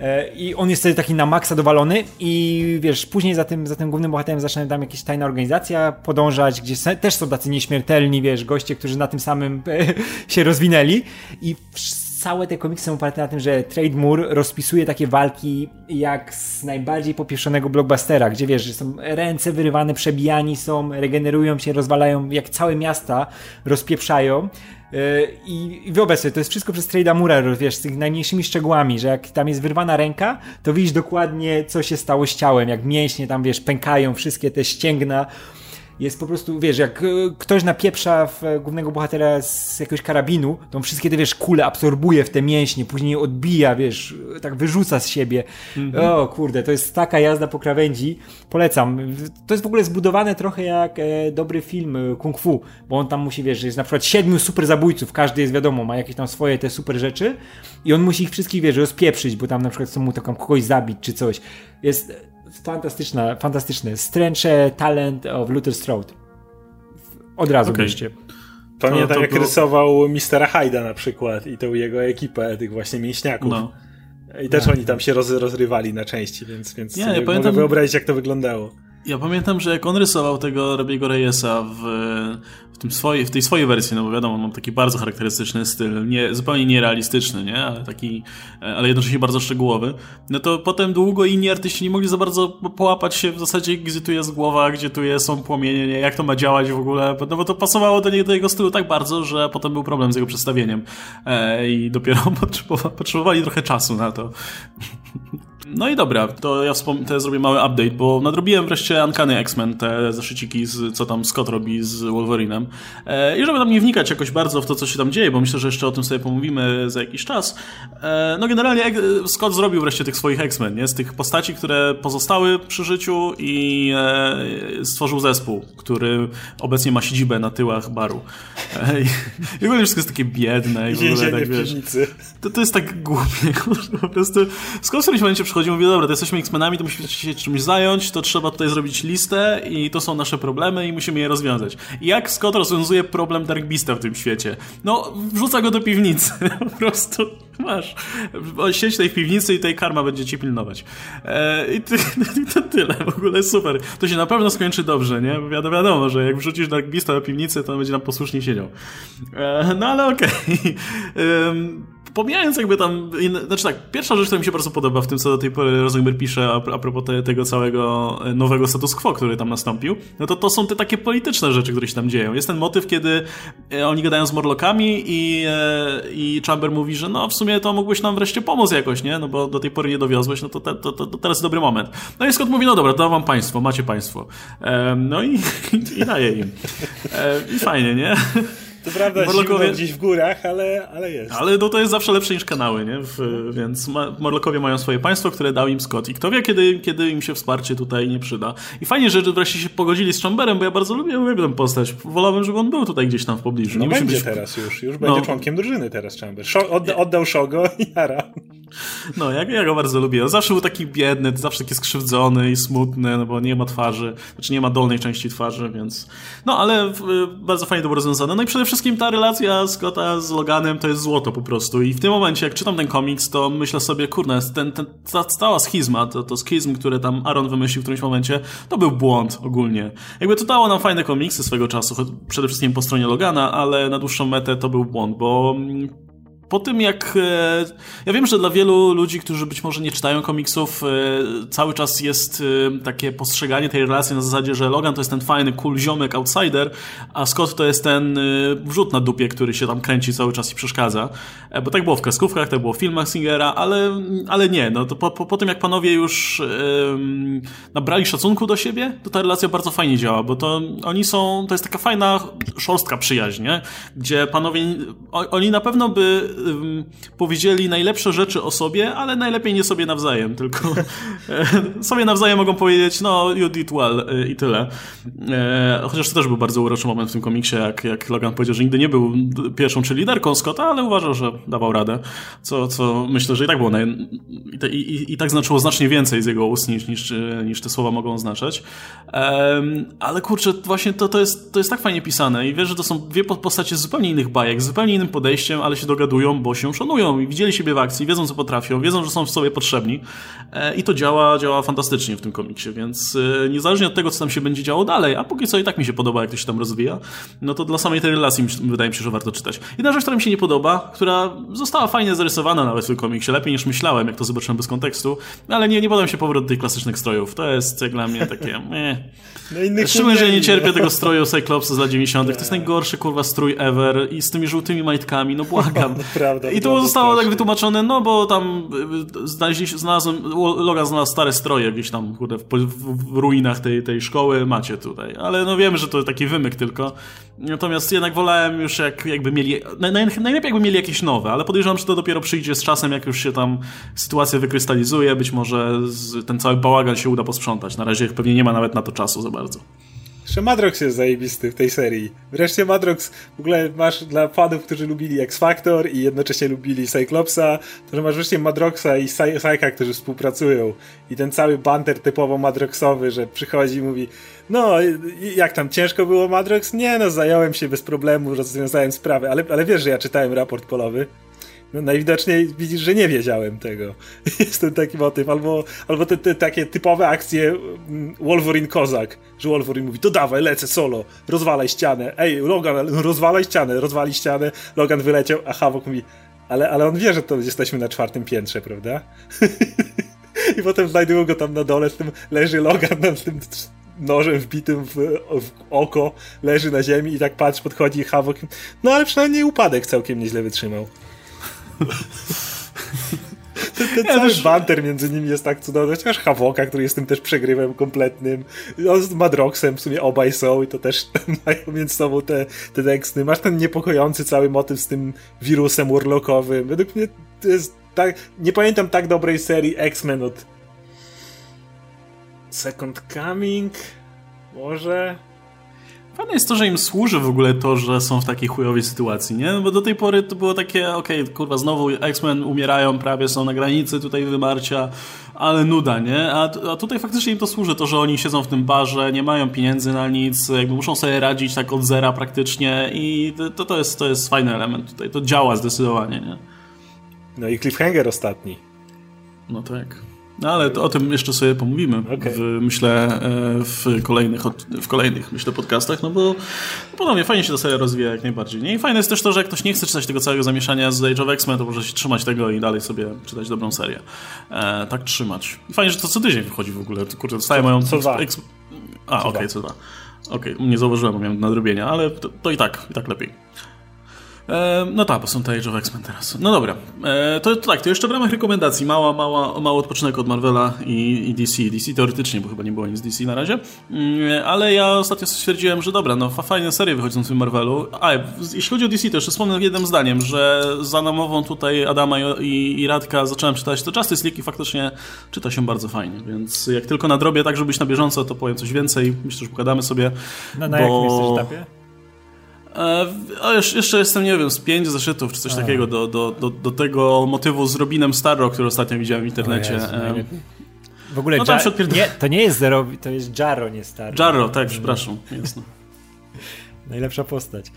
E, I on jest wtedy taki na maksa dowalony i wiesz, później za tym, za tym głównym bohaterem zaczyna tam jakaś tajna organizacja podążać, gdzie też są tacy nieśmiertelni, wiesz, goście, którzy na tym samym się rozwinęli i całe te komiksy są oparte na tym, że Trade Moore rozpisuje takie walki jak z najbardziej popieszonego blockbustera, gdzie wiesz, że są ręce wyrywane, przebijani są, regenerują się, rozwalają, jak całe miasta rozpieprzają. E, I, I wyobraź sobie, to jest wszystko przez Trade'a Mura, wiesz, z tych najmniejszymi szczegółami, że jak tam jest wyrwana ręka, to widzisz dokładnie, co się stało z ciałem, jak mięśnie tam, wiesz, pękają, wszystkie te ścięgna jest po prostu, wiesz, jak e, ktoś napieprza w e, głównego bohatera z jakiegoś karabinu, to on wszystkie te, wiesz, kule absorbuje w te mięśnie, później odbija, wiesz, tak wyrzuca z siebie. Mhm. O kurde, to jest taka jazda po krawędzi. Polecam. To jest w ogóle zbudowane trochę jak e, dobry film e, kung fu, bo on tam musi, wiesz, jest na przykład siedmiu super zabójców, każdy jest wiadomo, ma jakieś tam swoje te super rzeczy i on musi ich wszystkich, wiesz, rozpieprzyć, bo tam na przykład chcą mu tam kogoś zabić czy coś. Jest fantastyczna, fantastyczny. Stręcze Talent of Luther Strode. Od razu okay. byście. Pamiętam to, to, jak rysował Mistera Hyda na przykład i tą jego ekipę tych właśnie mięśniaków. No. I też no. oni tam się roz, rozrywali na części, więc, więc nie, ja pamiętam, mogę wyobrazić jak to wyglądało. Ja pamiętam, że jak on rysował tego Robiego Reyesa w, w, tym swojej, w tej swojej wersji, no bo wiadomo, on ma taki bardzo charakterystyczny styl, nie, zupełnie nierealistyczny, nie? Ale taki, ale jednocześnie bardzo szczegółowy, no to potem długo inni artyści nie mogli za bardzo połapać się w zasadzie, gdzie tu jest głowa, gdzie tu jest, są płomienie, nie? jak to ma działać w ogóle, no bo to pasowało do niego, do jego stylu tak bardzo, że potem był problem z jego przedstawieniem e, i dopiero potrzebowali trochę czasu na to. No i dobra, to ja to zrobię mały update, bo nadrobiłem wreszcie Uncanny X-Men, te zeszyciki, z, co tam Scott robi z Wolverinem. E, I żeby tam nie wnikać jakoś bardzo w to, co się tam dzieje, bo myślę, że jeszcze o tym sobie pomówimy za jakiś czas. E, no generalnie Scott zrobił wreszcie tych swoich X-Men, nie? Z tych postaci, które pozostały przy życiu i e, stworzył zespół, który obecnie ma siedzibę na tyłach baru. E, I w ogóle wszystko jest takie biedne i w ogóle tak, wiesz, to, to jest tak głupie, po prostu Scott w którymś momencie przychodzi przychodzi i mówi, dobra, to jesteśmy X-Menami, to musimy się czymś zająć, to trzeba tutaj zrobić listę i to są nasze problemy i musimy je rozwiązać. I jak Scott rozwiązuje problem Dark Beasta w tym świecie? No, wrzuca go do piwnicy. po prostu masz. Siedź tej piwnicy i tej karma będzie ci pilnować. E, i, to tyle. W ogóle super. To się na pewno skończy dobrze, nie? Wiadomo, wiadomo że jak wrzucisz Dark Beasta do piwnicy, to on będzie nam posłusznie siedział. E, no ale okej. Okay pomijając jakby tam, znaczy tak, pierwsza rzecz, która mi się bardzo podoba w tym, co do tej pory Rosenberg pisze a, propos te, tego całego e, nowego status quo, który tam nastąpił, no to to są te takie polityczne rzeczy, które się tam dzieją. Jest ten motyw, kiedy e, oni gadają z Morlockami i, e, i Chamber mówi, że no w sumie to mógłbyś nam wreszcie pomóc jakoś, nie? No bo do tej pory nie dowiozłeś, no to, te, to, to, to teraz dobry moment. No i Scott mówi, no dobra, to wam państwo, macie państwo. no i, i, i daje im. I fajnie, nie? To prawda, Morlockowie... gdzieś w górach, ale, ale jest. Ale no to jest zawsze lepsze niż kanały, nie? W, więc Morlockowie mają swoje państwo, które dał im Scott i kto wie, kiedy, kiedy im się wsparcie tutaj nie przyda. I fajnie, że wreszcie się pogodzili z Chamberem, bo ja bardzo lubię, lubię tę postać. Wolałbym, żeby on był tutaj gdzieś tam w pobliżu. No nie będzie być... teraz już, już będzie no. członkiem drużyny teraz Chamber. Odda, oddał Shogo i jara. No, ja, ja go bardzo lubię. On zawsze był taki biedny, zawsze taki skrzywdzony i smutny, no bo nie ma twarzy, znaczy nie ma dolnej części twarzy, więc... No, ale bardzo fajnie to było rozwiązane. No i przede wszystkim ta relacja Scotta z Loganem to jest złoto po prostu. I w tym momencie, jak czytam ten komiks, to myślę sobie, kurna, ten, ten, ta cała schizma, to, to schizm, który tam Aaron wymyślił w którymś momencie, to był błąd ogólnie. Jakby to dało nam fajne komiksy swego czasu, przede wszystkim po stronie Logana, ale na dłuższą metę to był błąd, bo mm, po tym jak. E, ja wiem, że dla wielu ludzi, którzy być może nie czytają komiksów, e, cały czas jest e, takie postrzeganie tej relacji na zasadzie, że Logan to jest ten fajny, cool ziomek, outsider, a Scott to jest ten wrzut na dupie, który się tam kręci cały czas i przeszkadza. Bo tak było w kreskówkach, tak było w filmach Singera, ale, ale nie. No to po, po, po tym jak panowie już nabrali szacunku do siebie, to ta relacja bardzo fajnie działa, bo to oni są. To jest taka fajna szorstka przyjaźń, nie? gdzie panowie. Oni na pewno by powiedzieli najlepsze rzeczy o sobie, ale najlepiej nie sobie nawzajem, tylko e, sobie nawzajem mogą powiedzieć, no, you did well e, i tyle. E, chociaż to też był bardzo uroczy moment w tym komiksie, jak, jak Logan powiedział, że nigdy nie był pierwszą czy liderką Scotta, ale uważał, że dawał radę, co, co myślę, że i tak było naj... i, i, i, tak znaczyło znacznie więcej z jego ust niż, niż, niż te słowa mogą oznaczać. ale kurczę, właśnie to, to, jest, to jest tak fajnie pisane i wiesz, że to są dwie postacie z zupełnie innych bajek, z zupełnie innym podejściem, ale się dogadują bo się szanują i widzieli siebie w akcji, wiedzą co potrafią, wiedzą, że są w sobie potrzebni e, i to działa, działa fantastycznie w tym komiksie, więc e, niezależnie od tego, co tam się będzie działo dalej, a póki co i tak mi się podoba, jak to się tam rozwija, no to dla samej tej relacji wydaje mi się, że warto czytać. Jedna rzecz, która mi się nie podoba, która została fajnie zarysowana nawet w tym komiksie, lepiej niż myślałem, jak to zobaczyłem bez kontekstu, ale nie, nie podoba mi się powrót do tych klasycznych strojów. To jest jak dla mnie takie... Eh. No Szczególnie, że nie cierpię tego stroju Cyclopsa z lat 90. To jest najgorszy kurwa strój ever i z tymi żółtymi majtkami, no błagam. Prawda, I to zostało tak wytłumaczone, no bo tam y, znaleźliśmy, znalazłem, Logan znalazł stare stroje gdzieś tam, kurde, w, w, ruinach tej, tej szkoły, macie tutaj. Ale no wiemy, że to taki wymyk tylko. Natomiast jednak wolałem już jak, jakby mieli, naj, najlepiej jakby mieli jakieś nowe, ale podejrzewam, że to dopiero przyjdzie z czasem, jak już się tam sytuacja wykrystalizuje, być może ten cały bałagan się uda posprzątać. Na razie pewnie nie ma nawet na to czasu za bardzo. Jeszcze Madrox jest zajebisty w tej serii. Wreszcie Madrox w ogóle masz dla fanów, którzy lubili X Factor i jednocześnie lubili Cyclopsa, to że masz wreszcie Madroxa i Psyka, którzy współpracują. I ten cały banter typowo Madroxowy, że przychodzi i mówi no, jak tam, ciężko było Madrox? Nie no, zająłem się bez problemu, rozwiązałem sprawę, ale, ale wiesz, że ja czytałem raport polowy. No, najwidoczniej widzisz, że nie wiedziałem tego. Jest ten taki motyw. Albo, albo te, te takie typowe akcje mm, Wolverine Kozak, że Wolverine mówi, to dawaj, lecę solo, rozwalaj ścianę. Ej, Logan, rozwalaj ścianę, rozwali ścianę. Logan wyleciał, a Havok mówi, ale, ale on wie, że to jesteśmy na czwartym piętrze, prawda? I potem znajdują go tam na dole, z tym leży Logan na tym nożem wbitym w, w, oko, leży na ziemi i tak patrz, podchodzi Havok. No ale przynajmniej upadek całkiem nieźle wytrzymał. Ten, ten ja cały też... banter między nimi jest tak cudowny. Chociaż Havoka, który jest tym też przegrywem kompletnym. No, z Madroxem w sumie obaj są i to też mają między sobą te, te teksty. Masz ten niepokojący cały motyw z tym wirusem urlokowym. Według mnie to jest tak... Nie pamiętam tak dobrej serii X-Men od Second Coming? Może? Fajne jest to, że im służy w ogóle to, że są w takiej chujowej sytuacji, nie? No bo do tej pory to było takie, okej, okay, kurwa, znowu X-Men umierają, prawie są na granicy tutaj wymarcia, ale nuda, nie? A, a tutaj faktycznie im to służy, to, że oni siedzą w tym barze, nie mają pieniędzy na nic, jakby muszą sobie radzić tak od zera praktycznie i to, to, jest, to jest fajny element tutaj, to działa zdecydowanie, nie? No i cliffhanger ostatni. No tak. No ale o tym jeszcze sobie pomówimy, okay. w, myślę, e, w kolejnych, w kolejnych myślę, podcastach, no bo podobnie fajnie się ta seria rozwija jak najbardziej. Nie? I fajne jest też to, że jak ktoś nie chce czytać tego całego zamieszania z Age of X-Men, to może się trzymać tego i dalej sobie czytać dobrą serię. E, tak trzymać. I fajnie, że to co tydzień wychodzi w ogóle. Kurde, dostaję moją... Co dwa. A, okej, okay, co dwa. Okej, okay, nie zauważyłem, bo miałem nadrobienia, ale to, to, i tak, i tak lepiej. E, no tak, bo są te Age of X-Men teraz. No dobra, e, to, to, tak, to jeszcze w ramach rekomendacji, mała, mała, mały odpoczynek od Marvela i, i, DC. DC teoretycznie, bo chyba nie było nic DC na razie, mm, ale ja ostatnio stwierdziłem, że dobra, no fajne serie wychodzą w tym Marvelu. A, jeśli chodzi o DC, to jeszcze wspomnę jednym zdaniem, że za namową tutaj Adama i, i, i Radka zacząłem czytać to Justice League i faktycznie czyta się bardzo fajnie, więc jak tylko nadrobię tak, żeby być na bieżąco, to powiem coś więcej. Myślę, że pogadamy sobie. No, na bo... jakim jesteś etapie? E, jeszcze jestem, nie wiem, z pięć zeszytów czy coś A. takiego do, do, do, do tego motywu z Robinem Starro, który ostatnio widziałem w internecie. Jezu, w ogóle no nie, to nie jest Zero, to jest Jarro, nie Starro. Jarro, tak, przepraszam. Jasno. Najlepsza postać.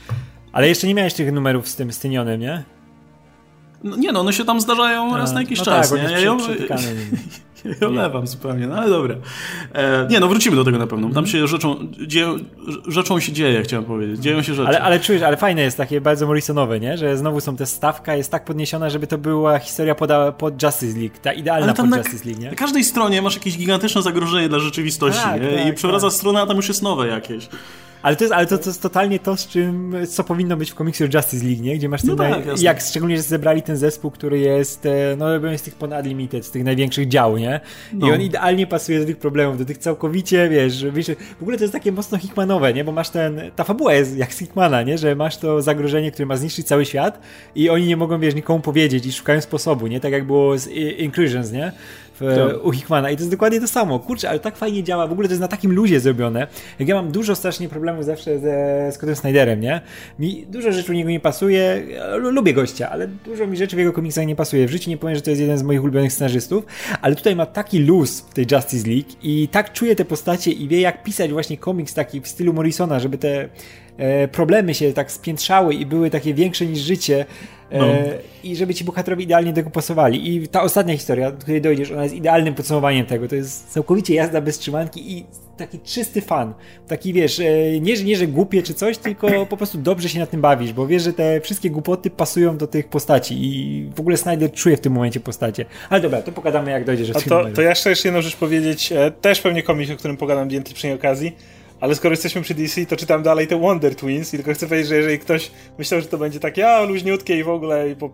Ale jeszcze nie miałeś tych numerów z tym stynionym, nie? No, nie no, one się tam zdarzają raz na jakiś no czas. Tak, nie? Ja ją, ja olewam zupełnie, no ale dobra. E, nie no, wrócimy do tego na pewno. Tam się rzeczą, dzieją, rzeczą się dzieje, chciałem powiedzieć. Dzieją się rzeczy. Ale, ale czujesz, ale fajne jest takie bardzo Morrisonowe, nie? Że znowu są te stawka, jest tak podniesiona, żeby to była historia pod, pod Justice League, ta idealna pod na, Justice League, nie? Na każdej stronie masz jakieś gigantyczne zagrożenie dla rzeczywistości, tak, nie? Tak, I przewraca tak. stronę, a tam już jest nowe jakieś. Ale to jest, ale to, to jest totalnie to, z czym, co powinno być w komiksie Justice League, nie? Gdzie masz no ten, tak, jak szczególnie, że zebrali ten zespół, który jest, e, no robią z tych ponad limited, z tych największych dział, nie? No. I on idealnie pasuje do tych problemów, do tych całkowicie, wiesz, wiesz, w ogóle to jest takie mocno Hickmanowe, nie? Bo masz ten, ta fabuła jest jak z Hickmana, nie? Że masz to zagrożenie, które ma zniszczyć cały świat i oni nie mogą, wiesz, nikomu powiedzieć i szukają sposobu, nie? Tak jak było z Inclusions, nie? W, u Hickmana i to jest dokładnie to samo. Kurczę, ale tak fajnie działa, w ogóle to jest na takim luzie zrobione. Jak ja mam dużo strasznie problemów zawsze ze Scottem Snyderem, nie? Mi dużo rzeczy u niego nie pasuje, lubię gościa, ale dużo mi rzeczy w jego komiksach nie pasuje. W życiu nie powiem, że to jest jeden z moich ulubionych scenarzystów, ale tutaj ma taki luz w tej Justice League i tak czuje te postacie i wie jak pisać właśnie komiks taki w stylu Morrisona, żeby te problemy się tak spiętrzały i były takie większe niż życie, no. E, I żeby ci bohaterowie idealnie tego pasowali. I ta ostatnia historia, do której dojdziesz, ona jest idealnym podsumowaniem tego. To jest całkowicie jazda bez trzymanki i taki czysty fan. Taki wiesz, e, nie, nie że głupie czy coś, tylko po prostu dobrze się na tym bawisz, bo wiesz, że te wszystkie głupoty pasują do tych postaci i w ogóle Snyder czuje w tym momencie postacie. Ale dobra, to pogadamy jak dojdziesz do to, to ja jeszcze jedną rzecz powiedzieć, e, też pewnie komiks, o którym pogadam więcej przy okazji ale skoro jesteśmy przy DC, to czytam dalej te Wonder Twins i tylko chcę powiedzieć, że jeżeli ktoś myślał, że to będzie takie a, luźniutkie i w ogóle i po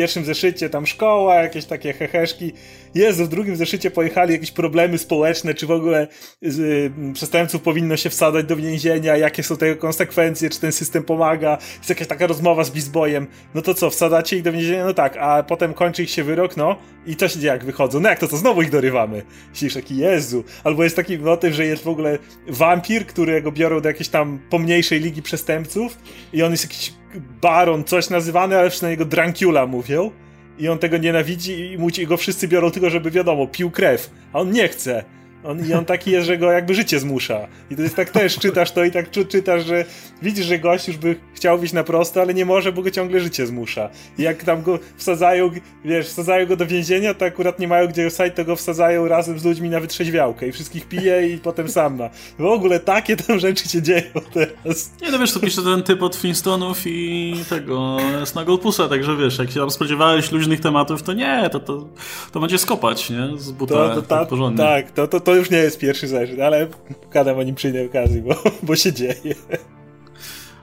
pierwszym zeszycie tam szkoła, jakieś takie heheszki, Jezu, w drugim zeszycie pojechali jakieś problemy społeczne, czy w ogóle y, przestępców powinno się wsadzać do więzienia, jakie są tego konsekwencje, czy ten system pomaga, jest jakaś taka rozmowa z Bizbojem, no to co, wsadzacie ich do więzienia? No tak, a potem kończy ich się wyrok, no i co się dzieje, jak wychodzą? No jak to, to znowu ich dorywamy? Siedzisz taki, Jezu. Albo jest taki motyw, że jest w ogóle wampir, którego biorą do jakiejś tam pomniejszej ligi przestępców i on jest jakiś baron, coś nazywany, ale na niego Drancula mówią i on tego nienawidzi i, mu, i go wszyscy biorą tylko, żeby wiadomo, pił krew, a on nie chce. On, I on taki jest, że go jakby życie zmusza. I to jest tak też, czytasz to i tak czytasz, że widzisz, że gość już by chciał wyjść na prosto, ale nie może, bo go ciągle życie zmusza. I jak tam go wsadzają, wiesz, wsadzają go do więzienia, to akurat nie mają gdzie osadzać, to go wsadzają razem z ludźmi na wytrzeźwiałkę i wszystkich pije i potem sam ma. W ogóle takie tam rzeczy się dzieją teraz. Nie no wiesz, to pisze ten typ od Flintstonów i tego Snagglepusa, także wiesz, jak się tam spodziewałeś luźnych tematów, to nie, to, to, to będzie skopać, nie? Z buta to, to, ta, tak porządnie. Tak, to, to, to już nie jest pierwszy zeszyt, ale gadam o nim przy innej okazji, bo, bo się dzieje.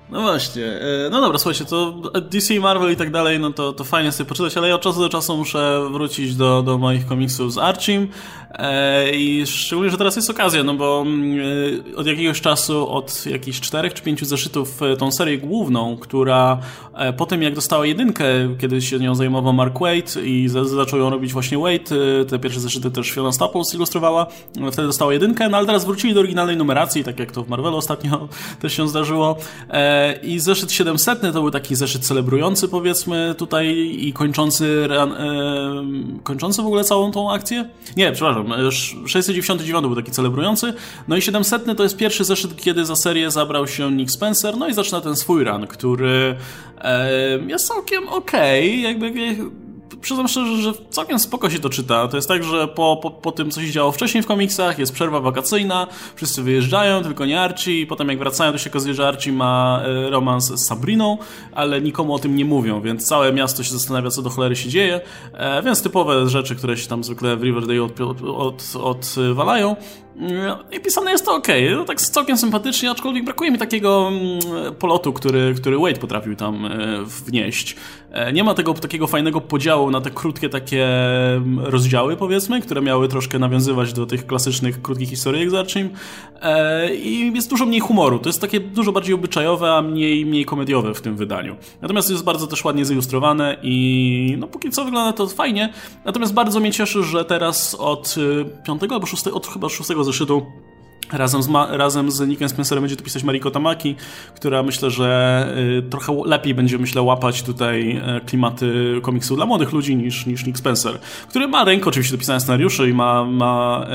No właśnie, e, no dobra, słuchajcie, to DC, Marvel i tak dalej, no to, to fajnie sobie poczytać, ale ja od czasu do czasu muszę wrócić do, do moich komiksów z Archim e, i szczególnie, że teraz jest okazja, no bo mm, e, od jakiegoś czasu, od jakichś czterech czy pięciu zeszytów tą serię główną, która po tym jak dostała jedynkę, kiedy się nią zajmował Mark Waid i zaczął ją robić właśnie Waid, te pierwsze zeszyty też Fiona Staples ilustrowała, wtedy dostała jedynkę, no ale teraz wrócili do oryginalnej numeracji, tak jak to w Marvelu ostatnio też się zdarzyło. I zeszyt 700 to był taki zeszyt celebrujący, powiedzmy, tutaj i kończący, e, kończący w ogóle całą tą akcję. Nie, przepraszam, 699 był taki celebrujący. No i 700 to jest pierwszy zeszyt, kiedy za serię zabrał się Nick Spencer, no i zaczyna ten swój run, który e, jest całkiem okej, okay, jakby przyznam szczerze, że całkiem spoko się to czyta. To jest tak, że po, po, po tym, co się działo wcześniej w komiksach, jest przerwa wakacyjna, wszyscy wyjeżdżają, tylko nie Archie, potem jak wracają, to się okazuje, że Archie ma e, romans z Sabriną, ale nikomu o tym nie mówią, więc całe miasto się zastanawia, co do cholery się dzieje, e, więc typowe rzeczy, które się tam zwykle w Riverdale odwalają. Od, od, od I pisane jest to ok, no, tak całkiem sympatycznie, aczkolwiek brakuje mi takiego mm, polotu, który, który Wade potrafił tam e, wnieść. E, nie ma tego takiego fajnego podziału na te krótkie takie mm, rozdziały, powiedzmy, które miały troszkę nawiązywać do tych klasycznych krótkich historii z Archim. E, I jest dużo mniej humoru. To jest takie dużo bardziej obyczajowe, a mniej, mniej komediowe w tym wydaniu. Natomiast jest bardzo też ładnie zilustrowane i no póki co wygląda to fajnie. Natomiast bardzo mnie cieszy, że teraz od piątego albo szóstego, od chyba за. Razem z, razem z Nickiem Spencerem będzie to pisać Mariko Tamaki, która myślę, że y, trochę lepiej będzie, myślę, łapać tutaj y, klimaty komiksu dla młodych ludzi niż, niż Nick Spencer, który ma rękę oczywiście do pisania scenariuszy i ma, ma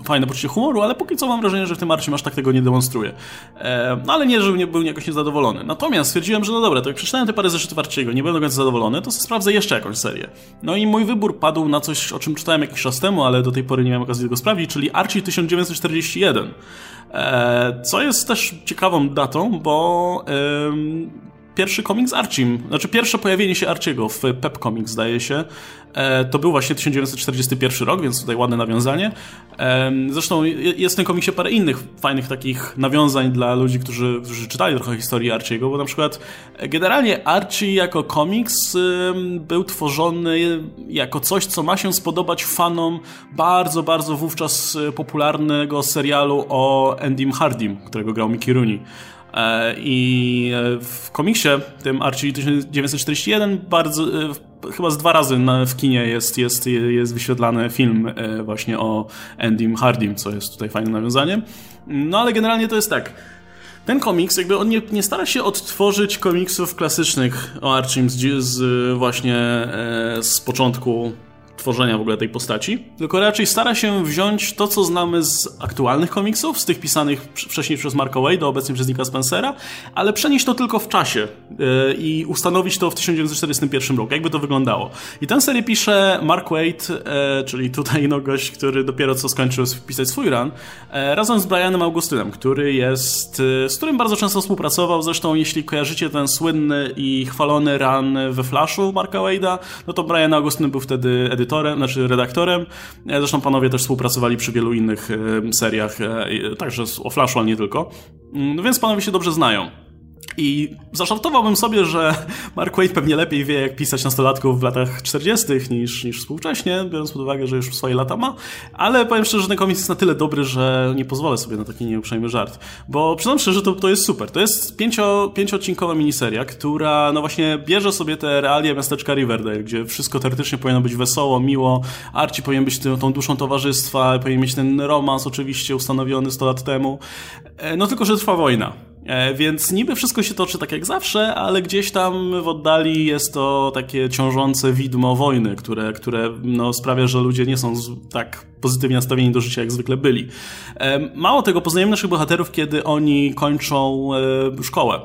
y, fajne poczucie humoru, ale póki co mam wrażenie, że w tym Archie aż tak tego nie demonstruje. E, no ale nie, że nie był jakoś niezadowolony. Natomiast stwierdziłem, że no dobra, to jak przeczytałem te parę zeszytów Archiego, nie będę końca zadowolony, to sprawdzę jeszcze jakąś serię. No i mój wybór padł na coś, o czym czytałem jakiś czas temu, ale do tej pory nie miałem okazji tego sprawdzić, czyli Archie 1940 E, co jest też ciekawą datą, bo pierwszy komiks Archim, znaczy pierwsze pojawienie się Archiego w Pep Comics zdaje się, to był właśnie 1941 rok, więc tutaj ładne nawiązanie. Zresztą jest w tym komiksie parę innych fajnych takich nawiązań dla ludzi, którzy, którzy czytali trochę historii Archiego, bo na przykład e, generalnie Archie jako komiks był tworzony jako coś, co ma się spodobać fanom bardzo, bardzo wówczas e, popularnego serialu o Endym Hardim, którego grał Mickey Rooney. E, I w komiksie, tym Archie 1941, bardzo, chyba z dwa razy w kinie jest, jest, jest wyświetlany film e, właśnie o Endym Hardim, co jest tutaj fajnym nawiązaniem. No ale generalnie to jest tak. Ten komiks, jakby on nie, nie stara się odtworzyć komiksów klasycznych o Archim z, z właśnie e, z początku tworzenia w ogóle tej postaci, tylko raczej stara się wziąć to, co znamy z aktualnych komiksów, z tych pisanych wcześniej przez Marka Wade'a, obecnie przez Nicka Spencera, ale przenieść to tylko w czasie yy, i ustanowić to w 1941 roku. Jakby to wyglądało. I tę serię pisze Mark Wade, czyli tutaj no gość, który dopiero co skończył pisać swój run, yy, razem z Brianem Augustynem, który jest, z którym bardzo często współpracował. Zresztą, jeśli kojarzycie ten słynny i chwalony run we Flashu Marka Wade'a, no to Brian Augustyn był wtedy edytorem edytorem, znaczy redaktorem. E, zresztą panowie też współpracowali przy wielu innych e, seriach, e, także o Flashu, ale nie tylko. Mm, no więc panowie się dobrze znają. I zaszartowałbym sobie, że Mark Wade pewnie lepiej wie, jak pisać nastolatków w latach 40. niż, niż współcześnie, biorąc pod uwagę, że już swoje lata ma, ale powiem szczerze, że ten komiks jest na tyle dobry, że nie pozwolę sobie na taki nieuprzejmy żart. Bo przyznam szczerze, że to, to jest super. To jest pięcio, pięcioodcinkowa miniseria, która no właśnie bierze sobie te realia miasteczka Riverdale, gdzie wszystko teoretycznie powinno być wesoło, miło, Archie powinien być tą, tą duszą towarzystwa, powinien mieć ten romans oczywiście ustanowiony 100 lat temu, e, no tylko, że trwa wojna. E, więc niby wszystko się toczy tak jak zawsze, ale gdzieś tam w oddali jest to takie ciążące widmo wojny, które, które no, sprawia, że ludzie nie są tak pozytywnie nastawieni do życia, jak zwykle byli. E, mało tego, poznajemy naszych bohaterów, kiedy oni kończą e, szkołę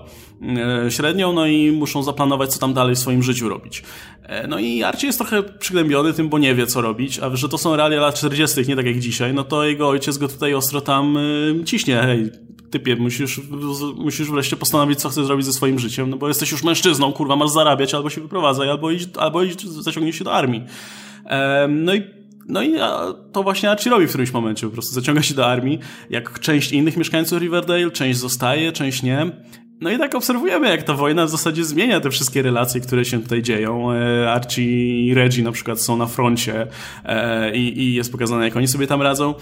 średnią, no i muszą zaplanować, co tam dalej w swoim życiu robić. No i Archie jest trochę przygnębiony tym, bo nie wie, co robić, a że to są realia lat 40., nie tak jak dzisiaj, no to jego ojciec go tutaj ostro tam ciśnie. Hej, typie, musisz, musisz wreszcie postanowić, co chcesz zrobić ze swoim życiem, no bo jesteś już mężczyzną, kurwa, masz zarabiać, albo się wyprowadzaj, albo idź, albo idź zaciągnij się do armii. no i no i to właśnie Archie robi w którymś momencie, po prostu zaciąga się do armii, jak część innych mieszkańców Riverdale, część zostaje, część nie. No i tak obserwujemy, jak ta wojna w zasadzie zmienia te wszystkie relacje, które się tutaj dzieją. E, Archie i Reggie na przykład są na froncie e, i, i jest pokazane, jak oni sobie tam radzą.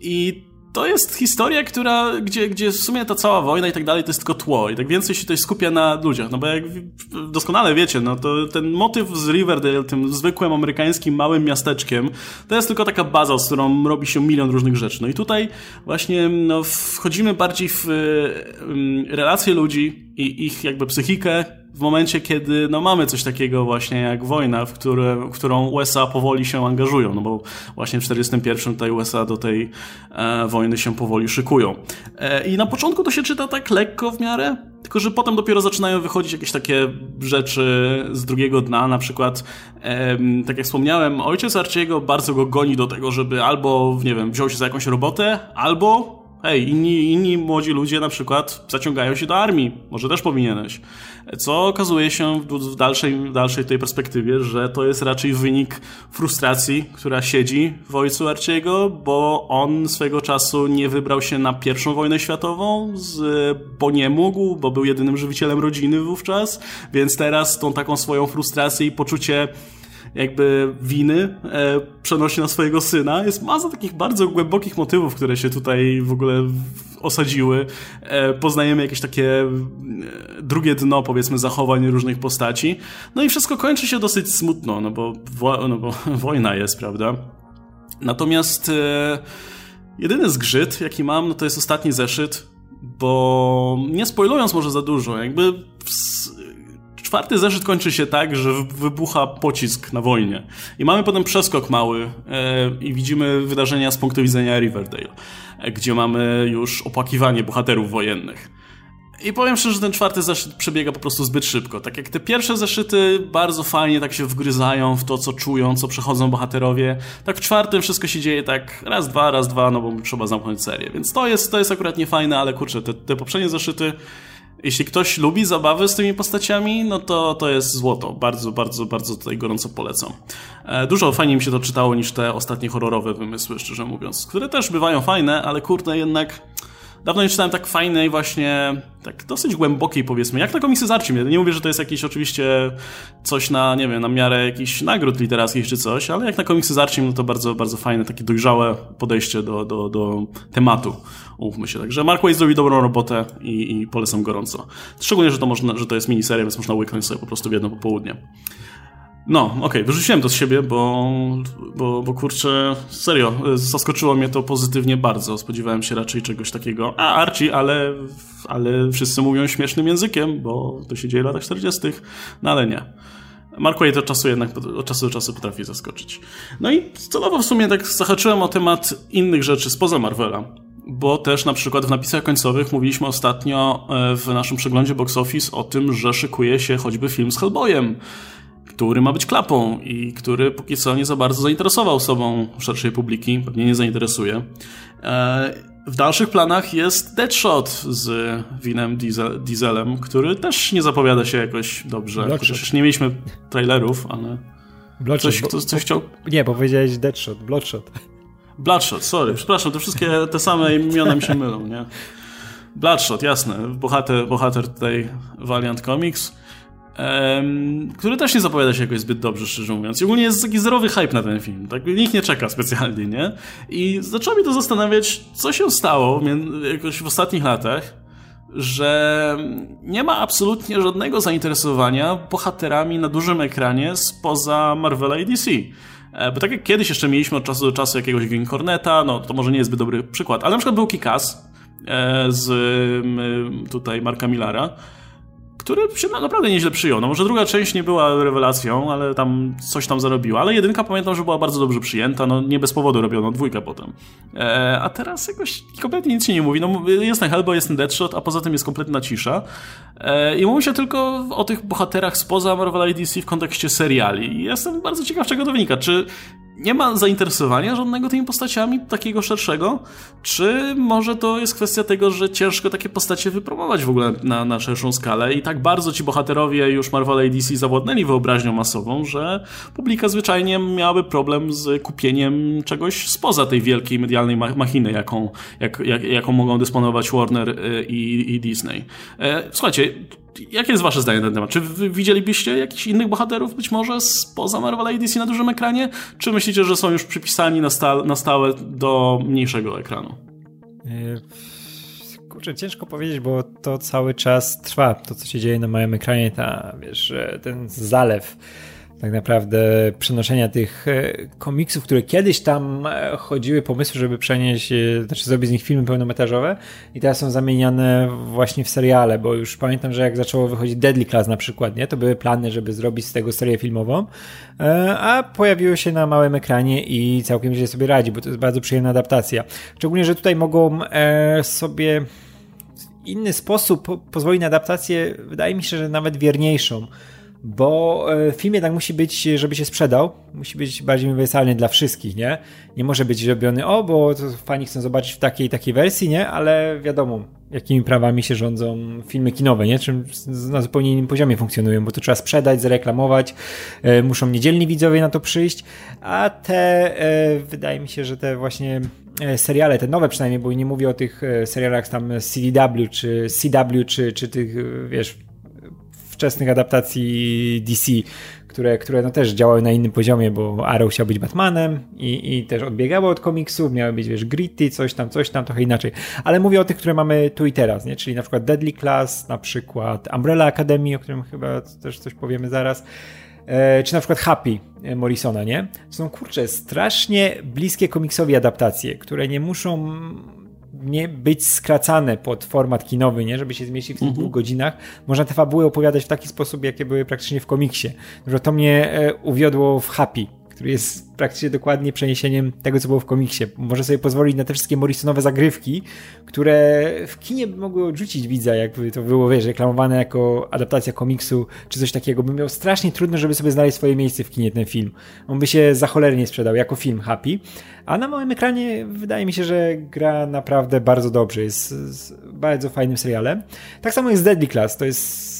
I to jest historia, która, gdzie, gdzie w sumie ta cała wojna i tak dalej to jest tylko tło i tak więcej się tutaj skupia na ludziach, no bo jak doskonale wiecie, no to ten motyw z Riverdale, tym zwykłym amerykańskim małym miasteczkiem, to jest tylko taka baza, z którą robi się milion różnych rzeczy. No i tutaj właśnie no, wchodzimy bardziej w relacje ludzi i ich jakby psychikę, w momencie, kiedy no, mamy coś takiego właśnie jak wojna, w, które, w którą USA powoli się angażują, no bo właśnie w 1941 tutaj USA do tej e, wojny się powoli szykują. E, I na początku to się czyta tak lekko w miarę, tylko że potem dopiero zaczynają wychodzić jakieś takie rzeczy z drugiego dna, na przykład, e, tak jak wspomniałem, ojciec Arciego bardzo go goni do tego, żeby albo, nie wiem, wziął się za jakąś robotę, albo hej, inni, inni młodzi ludzie na przykład zaciągają się do armii, może też powinieneś. Co okazuje się w dalszej, w dalszej tej perspektywie, że to jest raczej wynik frustracji, która siedzi w ojcu Arciego, bo on swego czasu nie wybrał się na pierwszą wojnę światową, z, bo nie mógł, bo był jedynym żywicielem rodziny wówczas, więc teraz tą taką swoją frustrację i poczucie jakby winy e, przenosi na swojego syna. Jest masa takich bardzo głębokich motywów, które się tutaj w ogóle osadziły. E, poznajemy jakieś takie e, drugie dno, powiedzmy, zachowań różnych postaci. No i wszystko kończy się dosyć smutno, no bo, no bo wojna jest, prawda? Natomiast e, jedyny zgrzyt, jaki mam, no to jest ostatni zeszyt, bo nie spoilując może za dużo, jakby Czwarty zeszyt kończy się tak, że wybucha pocisk na wojnie. I mamy potem przeskok mały e, i widzimy wydarzenia z punktu widzenia Riverdale, e, gdzie mamy już opłakiwanie bohaterów wojennych. I powiem szczerze, że ten czwarty zeszyt przebiega po prostu zbyt szybko. Tak jak te pierwsze zeszyty bardzo fajnie tak się wgryzają w to, co czują, co przechodzą bohaterowie, tak w czwartym wszystko się dzieje tak raz, dwa, raz, dwa, no bo trzeba zamknąć serię. Więc to jest, to jest akurat niefajne, ale kurczę, te, te poprzednie zeszyty jeśli ktoś lubi zabawy z tymi postaciami, no to to jest złoto. Bardzo, bardzo, bardzo tutaj gorąco polecam. E, dużo fajniej mi się to czytało niż te ostatnie horrorowe wymysły, szczerze mówiąc, które też bywają fajne, ale kurde jednak dawno nie czytałem tak fajnej właśnie, tak dosyć głębokiej powiedzmy, jak na komiksy z Archim. Nie mówię, że to jest jakieś oczywiście coś na, nie wiem, na miarę jakichś nagród literackich czy coś, ale jak na komiksy z Archim, no to bardzo, bardzo fajne, takie dojrzałe podejście do, do, do tematu, umówmy się. Także Mark Waid zrobi dobrą robotę i, i polecam gorąco. Szczególnie, że to, można, że to jest miniseria, więc można łyknąć sobie po prostu w jedno popołudnie. No, okej, okay, wyrzuciłem to z siebie, bo, bo, bo kurczę, serio, zaskoczyło mnie to pozytywnie bardzo. Spodziewałem się raczej czegoś takiego. A, Archie, ale, ale wszyscy mówią śmiesznym językiem, bo to się dzieje w latach 40., no ale nie. Mark Waid od czasu jednak od czasu do czasu potrafi zaskoczyć. No i celowo w sumie tak zahaczyłem o temat innych rzeczy spoza Marvela bo też na przykład w napisach końcowych mówiliśmy ostatnio e, w naszym przeglądzie box office o tym, że szykuje się choćby film z Hellboyem który ma być klapą i który póki co nie za bardzo zainteresował sobą szerszej publiki, pewnie nie zainteresuje. E, w dalszych planach jest Deadshot z Winem Diesel, Dieselem, który też nie zapowiada się jakoś dobrze. Chociaż nie mieliśmy trailerów, ale... Bloodshot, coś, ktoś coś chciał... Nie, powiedziałeś Deadshot, Bloodshot. Bloodshot, sorry, przepraszam, te wszystkie te same imiona mi się mylą, nie? Bloodshot, jasne, bohater, bohater tutaj Valiant Comics Um, który też nie zapowiada się jakoś zbyt dobrze, szczerze mówiąc. I ogólnie jest taki zerowy hype na ten film. Tak? Nikt nie czeka specjalnie, nie? I zaczęło mnie to zastanawiać, co się stało jakoś w ostatnich latach, że nie ma absolutnie żadnego zainteresowania bohaterami na dużym ekranie spoza Marvela i DC. E, bo tak jak kiedyś jeszcze mieliśmy od czasu do czasu jakiegoś Green Corneta, no to może nie jest zbyt dobry przykład, ale na przykład był Kikas e, z tutaj Marka Millara, który się naprawdę nieźle przyjął. No może druga część nie była rewelacją, ale tam coś tam zarobiła, ale jedynka pamiętam, że była bardzo dobrze przyjęta, no nie bez powodu robiono dwójkę potem. E, a teraz jakoś kompletnie nic się nie mówi. No jest ten Hellboy, jest ten Deadshot, a poza tym jest kompletna cisza. E, I mówi się tylko o tych bohaterach spoza Marvel i DC w kontekście seriali. I jestem bardzo ciekaw, czego to wynika. Czy nie ma zainteresowania żadnego tymi postaciami, takiego szerszego? Czy może to jest kwestia tego, że ciężko takie postacie wypromować w ogóle na, na szerszą skalę i tak bardzo ci bohaterowie już Marvel i DC zawładnęli wyobraźnią masową, że publika zwyczajnie miałaby problem z kupieniem czegoś spoza tej wielkiej medialnej machiny, jaką, jak, jak, jaką mogą dysponować Warner y, i, i Disney. E, słuchajcie, Jakie jest wasze zdanie na ten temat? Czy widzielibyście jakichś innych bohaterów być może spoza Marvel i DC na dużym ekranie? Czy myślicie, że są już przypisani na, sta na stałe do mniejszego ekranu? E, kurczę, ciężko powiedzieć, bo to cały czas trwa. To, co się dzieje na małym ekranie, ta, wiesz, ten zalew tak naprawdę przenoszenia tych e, komiksów, które kiedyś tam e, chodziły pomysły, żeby przenieść, e, znaczy zrobić z nich filmy pełnometrażowe i teraz są zamieniane właśnie w seriale, bo już pamiętam, że jak zaczęło wychodzić Deadly Class na przykład, nie, to były plany, żeby zrobić z tego serię filmową, a pojawiło się na małym ekranie i całkiem źle sobie radzi, bo to jest bardzo przyjemna adaptacja. Szczególnie, że tutaj mogą sobie w inny sposób pozwolić na adaptację, wydaje mi się, że nawet wierniejszą bo e, film jednak musi być, żeby się sprzedał, musi być bardziej uniwersalny dla wszystkich, nie? Nie może być robiony, o, bo fani chcą zobaczyć w takiej takiej wersji, nie? Ale wiadomo, jakimi prawami się rządzą filmy kinowe, nie? Czym na zupełnie innym poziomie funkcjonują, bo to trzeba sprzedać, zareklamować, e, muszą niedzielni widzowie na to przyjść, a te, e, wydaje mi się, że te właśnie seriale, te nowe przynajmniej, bo nie mówię o tych serialach tam CDW, czy CW, czy, czy tych, wiesz, wczesnych adaptacji DC, które, które no też działały na innym poziomie, bo Arrow chciał być Batmanem i, i też odbiegało od komiksów, miały być, wiesz, gritty, coś tam, coś tam, trochę inaczej. Ale mówię o tych, które mamy tu i teraz, nie? Czyli na przykład Deadly Class, na przykład Umbrella Academy, o którym chyba też coś powiemy zaraz, e, czy na przykład Happy Morrisona, nie? Są, kurczę, strasznie bliskie komiksowi adaptacje, które nie muszą nie być skracane pod format kinowy, nie? żeby się zmieścić w tych mhm. dwóch godzinach. Można te fabuły opowiadać w taki sposób, jakie były praktycznie w komiksie. Że to mnie e, uwiodło w Happy, który jest praktycznie dokładnie przeniesieniem tego, co było w komiksie. Może sobie pozwolić na te wszystkie Morrisonowe zagrywki, które w kinie mogły odrzucić widza, jakby to było, wiesz, reklamowane jako adaptacja komiksu, czy coś takiego. By miał strasznie trudno, żeby sobie znaleźć swoje miejsce w kinie ten film. On by się za cholernie sprzedał jako film Happy. A na małym ekranie wydaje mi się, że gra naprawdę bardzo dobrze. Jest bardzo fajnym serialem. Tak samo jest Deadly Class. To jest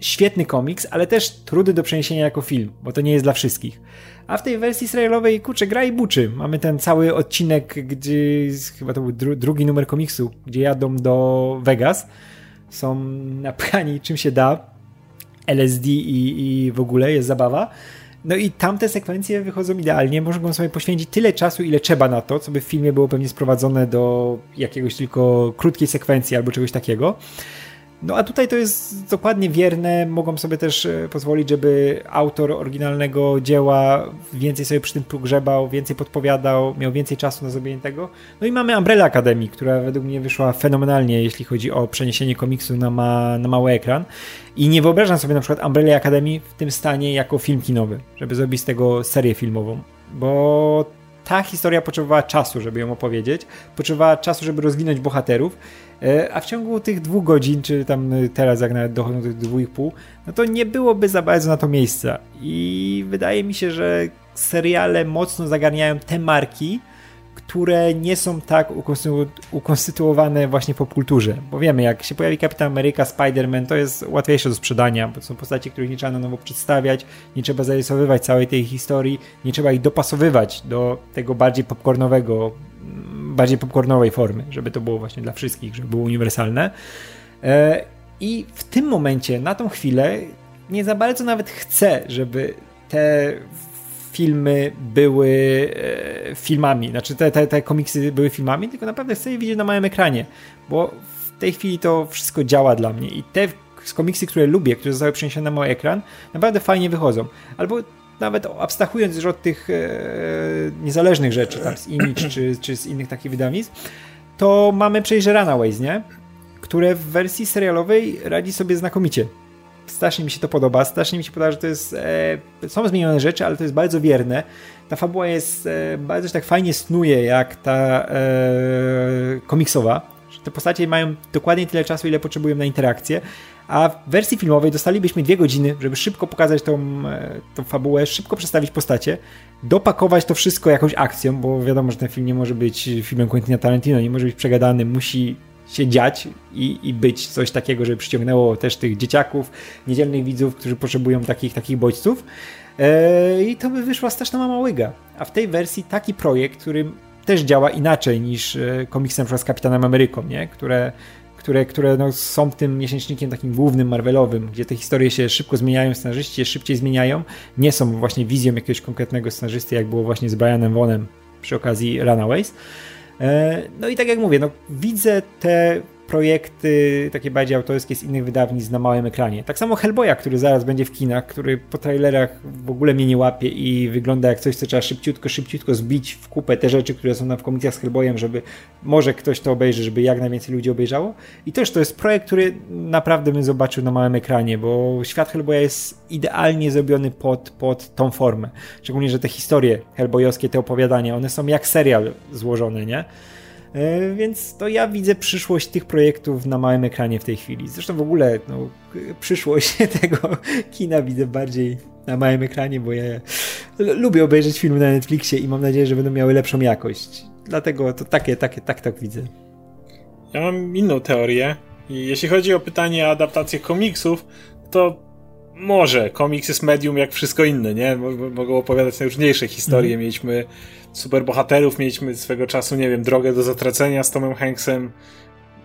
świetny komiks, ale też trudny do przeniesienia jako film, bo to nie jest dla wszystkich. A w tej wersji serialowej, kurczę, gra i buczy. Mamy ten cały odcinek, gdzie chyba to był dru drugi numer komiksu, gdzie jadą do Vegas. Są napchani czym się da. LSD i, i w ogóle jest zabawa. No i tamte sekwencje wychodzą idealnie. Mogą sobie poświęcić tyle czasu, ile trzeba na to, co by w filmie było pewnie sprowadzone do jakiegoś tylko krótkiej sekwencji albo czegoś takiego. No a tutaj to jest dokładnie wierne. Mogą sobie też e, pozwolić, żeby autor oryginalnego dzieła więcej sobie przy tym pogrzebał, więcej podpowiadał, miał więcej czasu na zrobienie tego. No i mamy Umbrella Academy, która według mnie wyszła fenomenalnie, jeśli chodzi o przeniesienie komiksu na, ma, na mały ekran. I nie wyobrażam sobie na przykład Umbrella Academy w tym stanie jako film kinowy, żeby zrobić z tego serię filmową, bo ta historia potrzebowała czasu, żeby ją opowiedzieć, potrzebowała czasu, żeby rozwinąć bohaterów a w ciągu tych dwóch godzin, czy tam teraz jak nawet dochodzą do tych dwóch i pół, no to nie byłoby za bardzo na to miejsca. I wydaje mi się, że seriale mocno zagarniają te marki, które nie są tak ukonstytuowane właśnie w popkulturze. Bo wiemy, jak się pojawi Kapitan Ameryka, Spider-Man, to jest łatwiejsze do sprzedania, bo są postacie, których nie trzeba na nowo przedstawiać, nie trzeba zarysowywać całej tej historii, nie trzeba ich dopasowywać do tego bardziej popcornowego bardziej popcornowej formy, żeby to było właśnie dla wszystkich, żeby było uniwersalne. E, I w tym momencie, na tą chwilę, nie za bardzo nawet chcę, żeby te filmy były e, filmami, znaczy te, te, te komiksy były filmami, tylko naprawdę chcę je widzieć na małym ekranie, bo w tej chwili to wszystko działa dla mnie i te komiksy, które lubię, które zostały przeniesione na mały ekran, naprawdę fajnie wychodzą. Albo nawet abstrahując już od tych e, niezależnych rzeczy, tam z Image czy, czy z innych takich wydawnictw, to mamy przejście Runaways, nie? Które w wersji serialowej radzi sobie znakomicie. Strasznie mi się to podoba, strasznie mi się podoba, że to jest. E, są zmienione rzeczy, ale to jest bardzo wierne. Ta fabuła jest e, bardzo tak fajnie snuje, jak ta e, komiksowa. Te postacie mają dokładnie tyle czasu, ile potrzebują na interakcję a w wersji filmowej dostalibyśmy dwie godziny, żeby szybko pokazać tą, e, tą fabułę, szybko przedstawić postacie, dopakować to wszystko jakąś akcją, bo wiadomo, że ten film nie może być filmem Quentina Tarantino, nie może być przegadany, musi się dziać i, i być coś takiego, żeby przyciągnęło też tych dzieciaków, niedzielnych widzów, którzy potrzebują takich, takich bodźców. Eee, I to by wyszła straszna mama łyga. A w tej wersji taki projekt, który też działa inaczej niż e, komiksy na przykład z Kapitanem Ameryką, nie? które które, które no, są tym miesięcznikiem takim głównym Marvelowym, gdzie te historie się szybko zmieniają, scenarzyści się szybciej zmieniają, nie są właśnie wizją jakiegoś konkretnego scenarzysty, jak było właśnie z Brianem Vonem przy okazji Runaways. E, no i tak jak mówię, no, widzę te projekty takie bardziej autorskie z innych wydawnictw na małym ekranie. Tak samo Hellboya, który zaraz będzie w kinach, który po trailerach w ogóle mnie nie łapie i wygląda jak coś, co trzeba szybciutko, szybciutko zbić w kupę te rzeczy, które są na w z Hellboyem, żeby może ktoś to obejrzy, żeby jak najwięcej ludzi obejrzało. I też to jest projekt, który naprawdę bym zobaczył na małym ekranie, bo świat Hellboya jest idealnie zrobiony pod, pod tą formę. Szczególnie, że te historie hellboyowskie, te opowiadania, one są jak serial złożone, nie? E, więc to ja widzę przyszłość tych projektów na małym ekranie w tej chwili. Zresztą w ogóle no, przyszłość tego kina widzę bardziej na małym ekranie, bo ja lubię obejrzeć filmy na Netflixie i mam nadzieję, że będą miały lepszą jakość. Dlatego to takie, takie, tak, tak widzę. Ja mam inną teorię. Jeśli chodzi o pytanie o adaptację komiksów, to może komiks jest medium jak wszystko inne, nie? Mogą opowiadać najróżniejsze historie. Mm. Mieliśmy superbohaterów, mieliśmy swego czasu, nie wiem, drogę do zatracenia z Tomem Hanksem,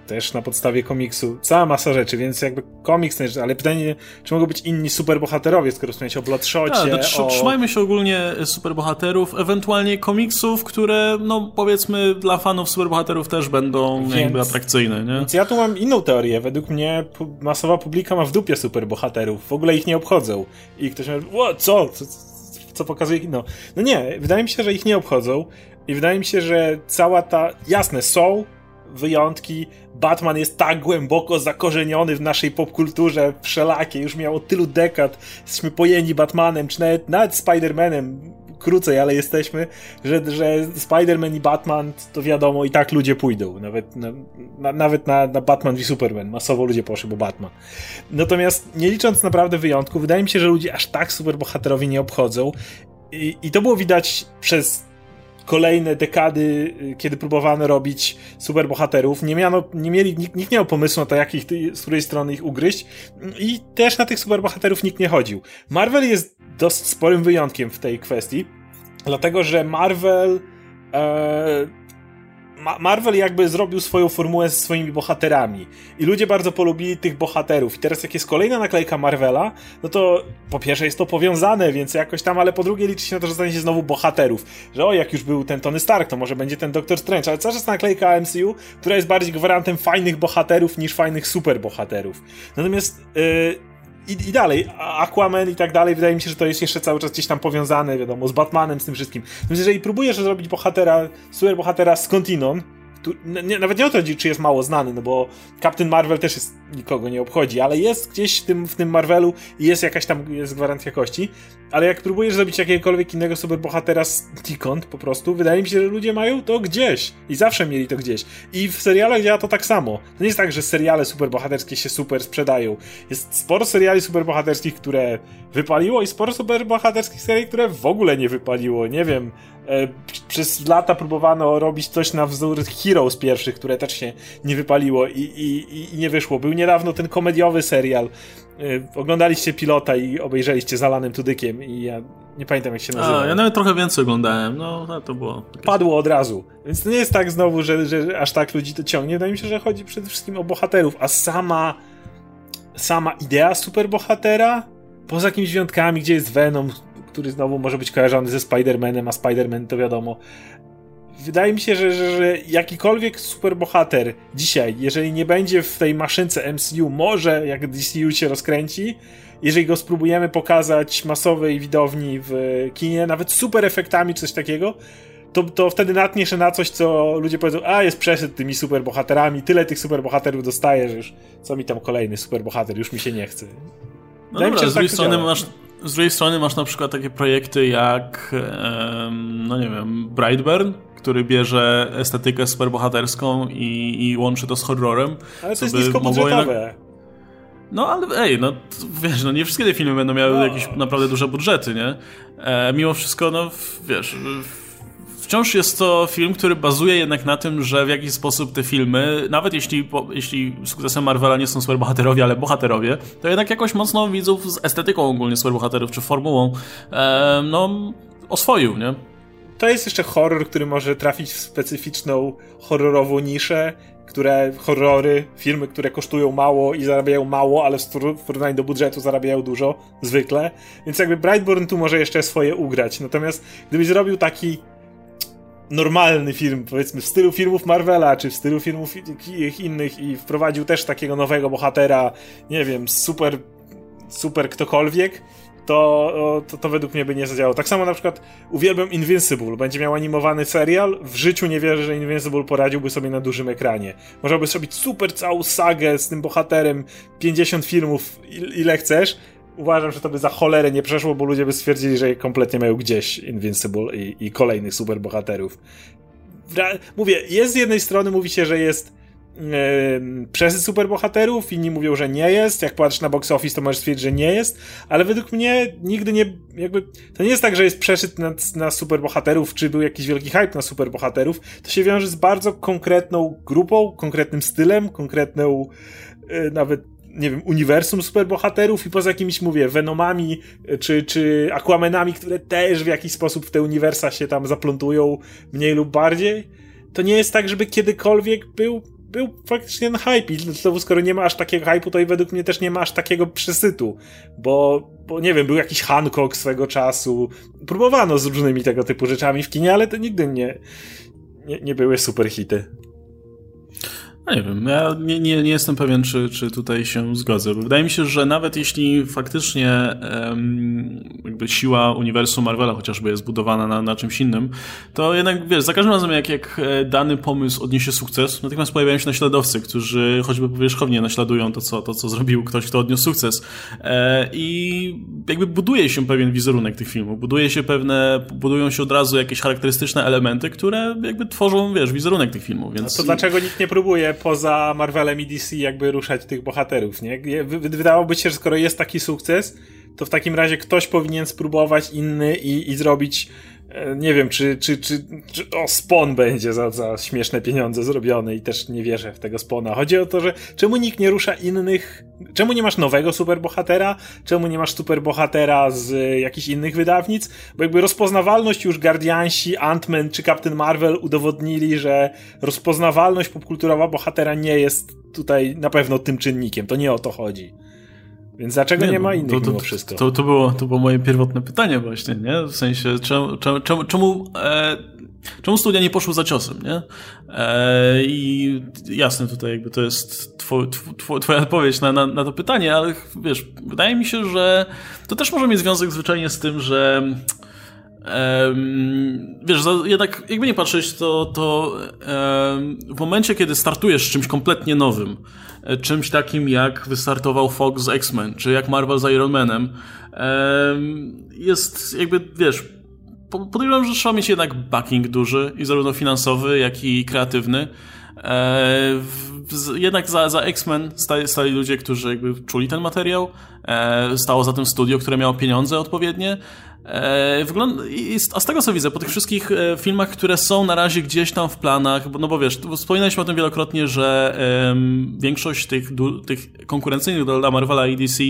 też na podstawie komiksu. Cała masa rzeczy, więc jakby komiks, ale pytanie, czy mogą być inni superbohaterowie, skoro wspomniałeś o Bloodshocie, tak, o... Trzymajmy się ogólnie superbohaterów, ewentualnie komiksów, które, no powiedzmy, dla fanów superbohaterów też będą więc, jakby atrakcyjne, nie? Więc ja tu mam inną teorię. Według mnie masowa publika ma w dupie superbohaterów. W ogóle ich nie obchodzą. I ktoś mówi, co? co? Co pokazuje kino. No nie, wydaje mi się, że ich nie obchodzą. I wydaje mi się, że cała ta. Jasne, są wyjątki. Batman jest tak głęboko zakorzeniony w naszej popkulturze wszelakiej, już miał tylu dekad, jesteśmy pojęci Batmanem, czy nawet, nawet Spider-Manem, krócej, ale jesteśmy, że, że Spider-Man i Batman, to wiadomo, i tak ludzie pójdą. Nawet na, na, nawet na, na Batman i Superman. Masowo ludzie poszli, bo Batman. Natomiast nie licząc naprawdę wyjątków, wydaje mi się, że ludzie aż tak superbohaterowi nie obchodzą. I, I to było widać przez kolejne dekady, y, kiedy próbowano robić superbohaterów, nie, miano, nie mieli, nikt, nikt nie miał pomysłu na to, jak ich, z której strony ich ugryźć i też na tych superbohaterów nikt nie chodził. Marvel jest dosyć sporym wyjątkiem w tej kwestii, dlatego że Marvel e, Marvel jakby zrobił swoją formułę ze swoimi bohaterami i ludzie bardzo polubili tych bohaterów. I teraz jak jest kolejna naklejka Marvela, no to po pierwsze jest to powiązane, więc jakoś tam, ale po drugie liczy się na to, że stanie się znowu bohaterów. Że o, jak już był ten Tony Stark, to może będzie ten Doctor Strange, ale cały czas naklejka MCU, która jest bardziej gwarantem fajnych bohaterów niż fajnych superbohaterów. Natomiast yy, i, I dalej, Aquaman i tak dalej, wydaje mi się, że to jest jeszcze cały czas gdzieś tam powiązane, wiadomo, z Batmanem, z tym wszystkim. Więc jeżeli próbujesz zrobić bohatera, super bohatera skądinąd, nie, nawet nie o to chodzi, czy jest mało znany, no bo Captain Marvel też jest, nikogo nie obchodzi, ale jest gdzieś w tym, w tym Marvelu i jest jakaś tam jest gwarancja jakości, ale jak próbujesz zrobić jakiegokolwiek innego superbohatera znikąd po prostu, wydaje mi się, że ludzie mają to gdzieś i zawsze mieli to gdzieś. I w serialach działa to tak samo. To nie jest tak, że seriale superbohaterskie się super sprzedają. Jest sporo seriali superbohaterskich, które wypaliło i sporo superbohaterskich seriali, które w ogóle nie wypaliło. Nie wiem, przez lata próbowano robić coś na wzór Heroes pierwszych, które też się nie wypaliło i, i, i nie wyszło. Był niedawno ten komediowy serial. E, oglądaliście pilota i obejrzeliście Zalanym Tudykiem i ja nie pamiętam jak się nazywa. A, ja nawet trochę więcej oglądałem, no, no to było... Takie... Padło od razu. Więc to nie jest tak znowu, że, że aż tak ludzi to ciągnie. Wydaje mi się, że chodzi przede wszystkim o bohaterów, a sama sama idea superbohatera poza jakimiś wyjątkami, gdzie jest Venom, który znowu może być kojarzony ze Spider-Manem, a Spider-Man to wiadomo. Wydaje mi się, że, że, że jakikolwiek superbohater dzisiaj, jeżeli nie będzie w tej maszynce MCU, może jak DCU się rozkręci, jeżeli go spróbujemy pokazać masowej widowni w kinie, nawet super efektami coś takiego, to, to wtedy natnie się na coś, co ludzie powiedzą, a jest przeszedł tymi superbohaterami, tyle tych superbohaterów dostaje, że już co mi tam kolejny superbohater, już mi się nie chce. No dobra, z drugiej tak strony masz z drugiej strony masz na przykład takie projekty jak, no nie wiem, Brightburn, który bierze estetykę superbohaterską i, i łączy to z horrorem. Ale to jest niskobudżetowe. No ale ej, no wiesz, no nie wszystkie te filmy będą miały no. jakieś naprawdę duże budżety, nie? E, mimo wszystko, no wiesz, wciąż jest to film, który bazuje jednak na tym, że w jakiś sposób te filmy, nawet jeśli, jeśli sukcesem Marvela nie są superbohaterowie, ale bohaterowie, to jednak jakoś mocno widzów z estetyką ogólnie superbohaterów, czy formułą, e, no, oswoił, nie? To jest jeszcze horror, który może trafić w specyficzną horrorową niszę, które horrory, filmy, które kosztują mało i zarabiają mało, ale w porównaniu do budżetu zarabiają dużo, zwykle. Więc jakby Brightburn tu może jeszcze swoje ugrać. Natomiast gdybyś zrobił taki normalny film, powiedzmy w stylu filmów Marvela, czy w stylu filmów innych i wprowadził też takiego nowego bohatera, nie wiem, super, super ktokolwiek, to, to, to według mnie by nie zadziałało. Tak samo na przykład uwielbiam Invincible, będzie miał animowany serial, w życiu nie wierzę, że Invincible poradziłby sobie na dużym ekranie. Można by zrobić super całą sagę z tym bohaterem, 50 filmów, ile chcesz, uważam, że to by za cholerę nie przeszło, bo ludzie by stwierdzili, że kompletnie mają gdzieś Invincible i, i kolejnych superbohaterów. Mówię, jest z jednej strony, mówi się, że jest yy, przesyt superbohaterów, inni mówią, że nie jest. Jak patrzysz na box office, to możesz stwierdzić, że nie jest, ale według mnie nigdy nie, jakby, to nie jest tak, że jest przesyt na, na superbohaterów, czy był jakiś wielki hype na superbohaterów. To się wiąże z bardzo konkretną grupą, konkretnym stylem, konkretną yy, nawet nie wiem, uniwersum superbohaterów i poza jakimiś, mówię, Venomami e, czy, czy Aquamanami, które też w jakiś sposób w te uniwersa się tam zaplątują mniej lub bardziej, to nie jest tak, żeby kiedykolwiek był, był faktycznie na hype i znowu skoro nie ma aż takiego hype'u, to i według mnie też nie ma aż takiego przesytu, bo, bo nie wiem, był jakiś Hancock swego czasu, próbowano z różnymi tego typu rzeczami w kinie, ale to nigdy nie, nie, nie były super hity. No nie wiem, ja nie, nie, nie jestem pewien, czy, czy tutaj się zgodzę. Wydaje mi się, że nawet jeśli faktycznie um, jakby siła uniwersum Marvela chociażby jest budowana na, na czymś innym, to jednak wiesz, za każdym razem jak, jak e, dany pomysł odniesie sukces, natychmiast pojawiają się naśladowcy, którzy choćby powierzchownie naśladują to, co, to, co zrobił ktoś, kto odniósł sukces. E, I jakby buduje się pewien wizerunek tych filmów, buduje się pewne, budują się od razu jakieś charakterystyczne elementy, które jakby tworzą, wiesz, wizerunek tych filmów. Więc... A to dlaczego nikt nie próbuje poza Marvelem i DC jakby ruszać tych bohaterów, nie? Wydawałoby się, że skoro jest taki sukces, to w takim razie ktoś powinien spróbować inny i, i zrobić nie wiem, czy, czy, czy, czy o Spon będzie za, za śmieszne pieniądze zrobiony i też nie wierzę w tego Spona. Chodzi o to, że czemu nikt nie rusza innych, czemu nie masz nowego superbohatera, czemu nie masz superbohatera z y, jakichś innych wydawnic, bo jakby rozpoznawalność już Guardiansi, Ant-Man czy Captain Marvel udowodnili, że rozpoznawalność popkulturowa bohatera nie jest tutaj na pewno tym czynnikiem, to nie o to chodzi. Więc dlaczego nie, nie ma innych to, to, wszystko? To, to, było, to było moje pierwotne pytanie właśnie, nie? W sensie, czemu, czemu, czemu, e, czemu studia nie poszły za ciosem, nie? E, I jasne tutaj jakby to jest two, two, twoja odpowiedź na, na, na to pytanie, ale wiesz, wydaje mi się, że to też może mieć związek zwyczajnie z tym, że wiesz, jednak jakby nie patrzeć, to, to w momencie, kiedy startujesz z czymś kompletnie nowym, czymś takim jak wystartował Fox z X-Men, czy jak Marvel z Iron Manem, jest jakby, wiesz, podejrzewam, że trzeba mieć jednak backing duży i zarówno finansowy, jak i kreatywny. E, jednak za, za X-Men stali, stali, ludzie, którzy jakby czuli ten materiał. E, stało za tym studio, które miało pieniądze odpowiednie. E, wygląda, a z tego co widzę, po tych wszystkich e, filmach, które są na razie gdzieś tam w planach, no bo wiesz, wspominaliśmy o tym wielokrotnie, że um, większość tych, tych konkurencyjnych dla Marvela i DC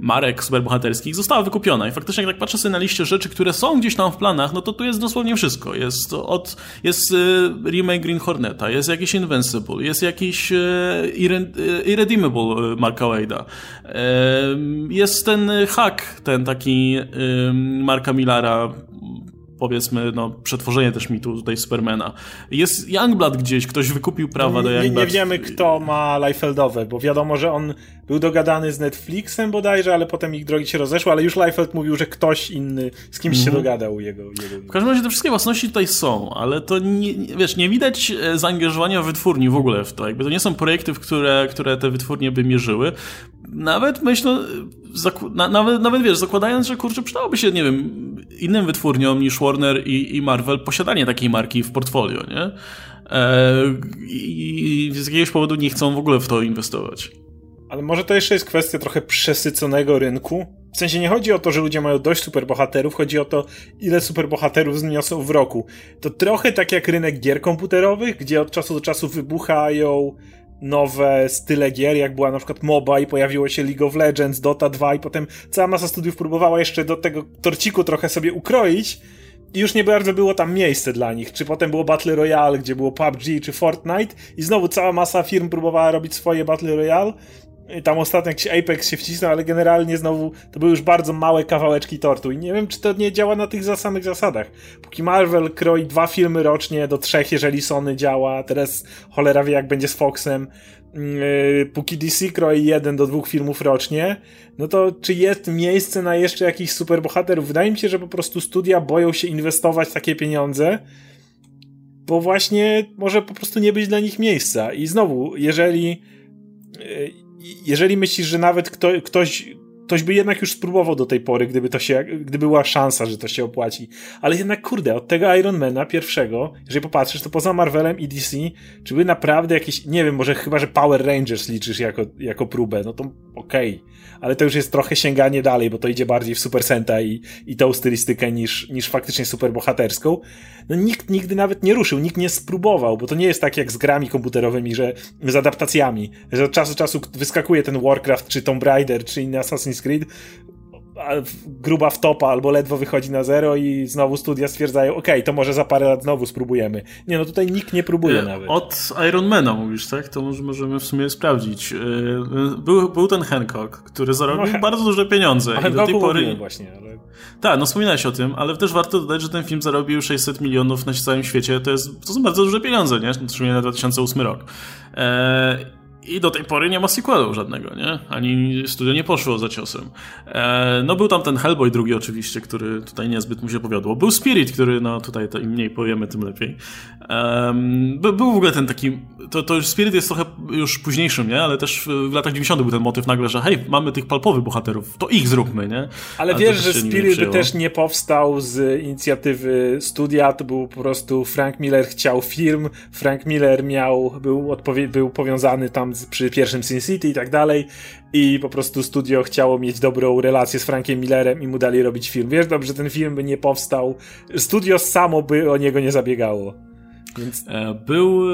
marek superbohaterskich została wykupiona i faktycznie jak tak patrzę sobie na liście rzeczy, które są gdzieś tam w planach, no to tu jest dosłownie wszystko. Jest od, jest e, remake Green Horneta, jest jakiś Invincible, jest jakiś Irredeemable Marka Wade'a, jest ten hack, ten taki Marka Millara powiedzmy, no, przetworzenie też mitu tutaj Supermana. Jest Youngblood gdzieś, ktoś wykupił prawa do Youngblood. Nie, nie wiemy, kto ma Leifeldowe, bo wiadomo, że on był dogadany z Netflixem bodajże, ale potem ich drogi się rozeszły, ale już Leifeld mówił, że ktoś inny z kimś się mhm. dogadał jego, jego... W każdym razie te wszystkie własności tutaj są, ale to nie, wiesz, nie widać e, zaangażowania wytwórni w ogóle w to. Jakby to nie są projekty, w które, które te wytwórnie by mierzyły. Nawet myślę, na, nawet, nawet wiesz, zakładając, że kurczę, przydałoby się, nie wiem, innym wytwórniom niż Warner i, i Marvel posiadanie takiej marki w portfolio, nie? E, I z jakiegoś powodu nie chcą w ogóle w to inwestować. Ale może to jeszcze jest kwestia trochę przesyconego rynku? W sensie nie chodzi o to, że ludzie mają dość superbohaterów, chodzi o to, ile superbohaterów zniosą w roku. To trochę tak jak rynek gier komputerowych, gdzie od czasu do czasu wybuchają nowe style gier, jak była na przykład MOBA i pojawiło się League of Legends, Dota 2 i potem cała masa studiów próbowała jeszcze do tego torciku trochę sobie ukroić i już nie bardzo było tam miejsce dla nich. Czy potem było Battle Royale, gdzie było PUBG czy Fortnite i znowu cała masa firm próbowała robić swoje Battle Royale tam ostatnio jakiś Apex się wcisnął, ale generalnie znowu to były już bardzo małe kawałeczki tortu i nie wiem, czy to nie działa na tych samych zasadach. Póki Marvel kroi dwa filmy rocznie do trzech, jeżeli Sony działa, teraz cholera wie jak będzie z Foxem, yy, póki DC kroi jeden do dwóch filmów rocznie, no to czy jest miejsce na jeszcze jakichś superbohaterów? Wydaje mi się, że po prostu studia boją się inwestować takie pieniądze, bo właśnie może po prostu nie być dla nich miejsca. I znowu, jeżeli yy, jeżeli myślisz, że nawet kto, ktoś, ktoś by jednak już spróbował do tej pory, gdyby to się, gdyby była szansa, że to się opłaci. Ale jednak, kurde, od tego Ironmana pierwszego, jeżeli popatrzysz, to poza Marvelem i DC, czy by naprawdę jakieś, nie wiem, może chyba, że Power Rangers liczysz jako, jako próbę, no to okej. Okay. Ale to już jest trochę sięganie dalej, bo to idzie bardziej w Super Senta i, i tą stylistykę niż, niż faktycznie super bohaterską. No nikt nigdy nawet nie ruszył, nikt nie spróbował, bo to nie jest tak jak z grami komputerowymi, że z adaptacjami, że od czasu do czasu wyskakuje ten Warcraft, czy Tomb Raider, czy inny Assassin's Creed, gruba wtopa albo ledwo wychodzi na zero i znowu studia stwierdzają, ok, to może za parę lat znowu spróbujemy. Nie, no tutaj nikt nie próbuje e, nawet. Od Ironmana mówisz, tak? To może możemy w sumie sprawdzić. E, był, był ten Hancock, który zarobił no, bardzo duże pieniądze. I do tej pory... właśnie, ale... Tak, no wspominałeś o tym, ale też warto dodać, że ten film zarobił 600 milionów na całym świecie. To, jest, to są bardzo duże pieniądze, nie? Szczególnie na 2008 rok. Eee, i do tej pory nie ma sequelu żadnego, nie? Ani studio nie poszło za ciosem. E, no był tam ten Hellboy drugi oczywiście, który tutaj niezbyt mu się powiodło. Był Spirit, który, no tutaj im mniej powiemy, tym lepiej. E, był w ogóle ten taki, to, to już Spirit jest trochę już późniejszym, nie? Ale też w latach 90 był ten motyw nagle, że hej, mamy tych palpowych bohaterów, to ich zróbmy, nie? Ale, wiesz, że Spirit by też nie powstał z inicjatywy studia, to był po prostu Frank Miller chciał film, Frank Miller miał, był, był powiązany tam przy pierwszym Sin City i tak dalej i po prostu studio chciało mieć dobrą relację z Frankiem Millerem i mu dali robić film. Wiesz dobrze, ten film by nie powstał, studio samo by o niego nie zabiegało. Więc... E, był,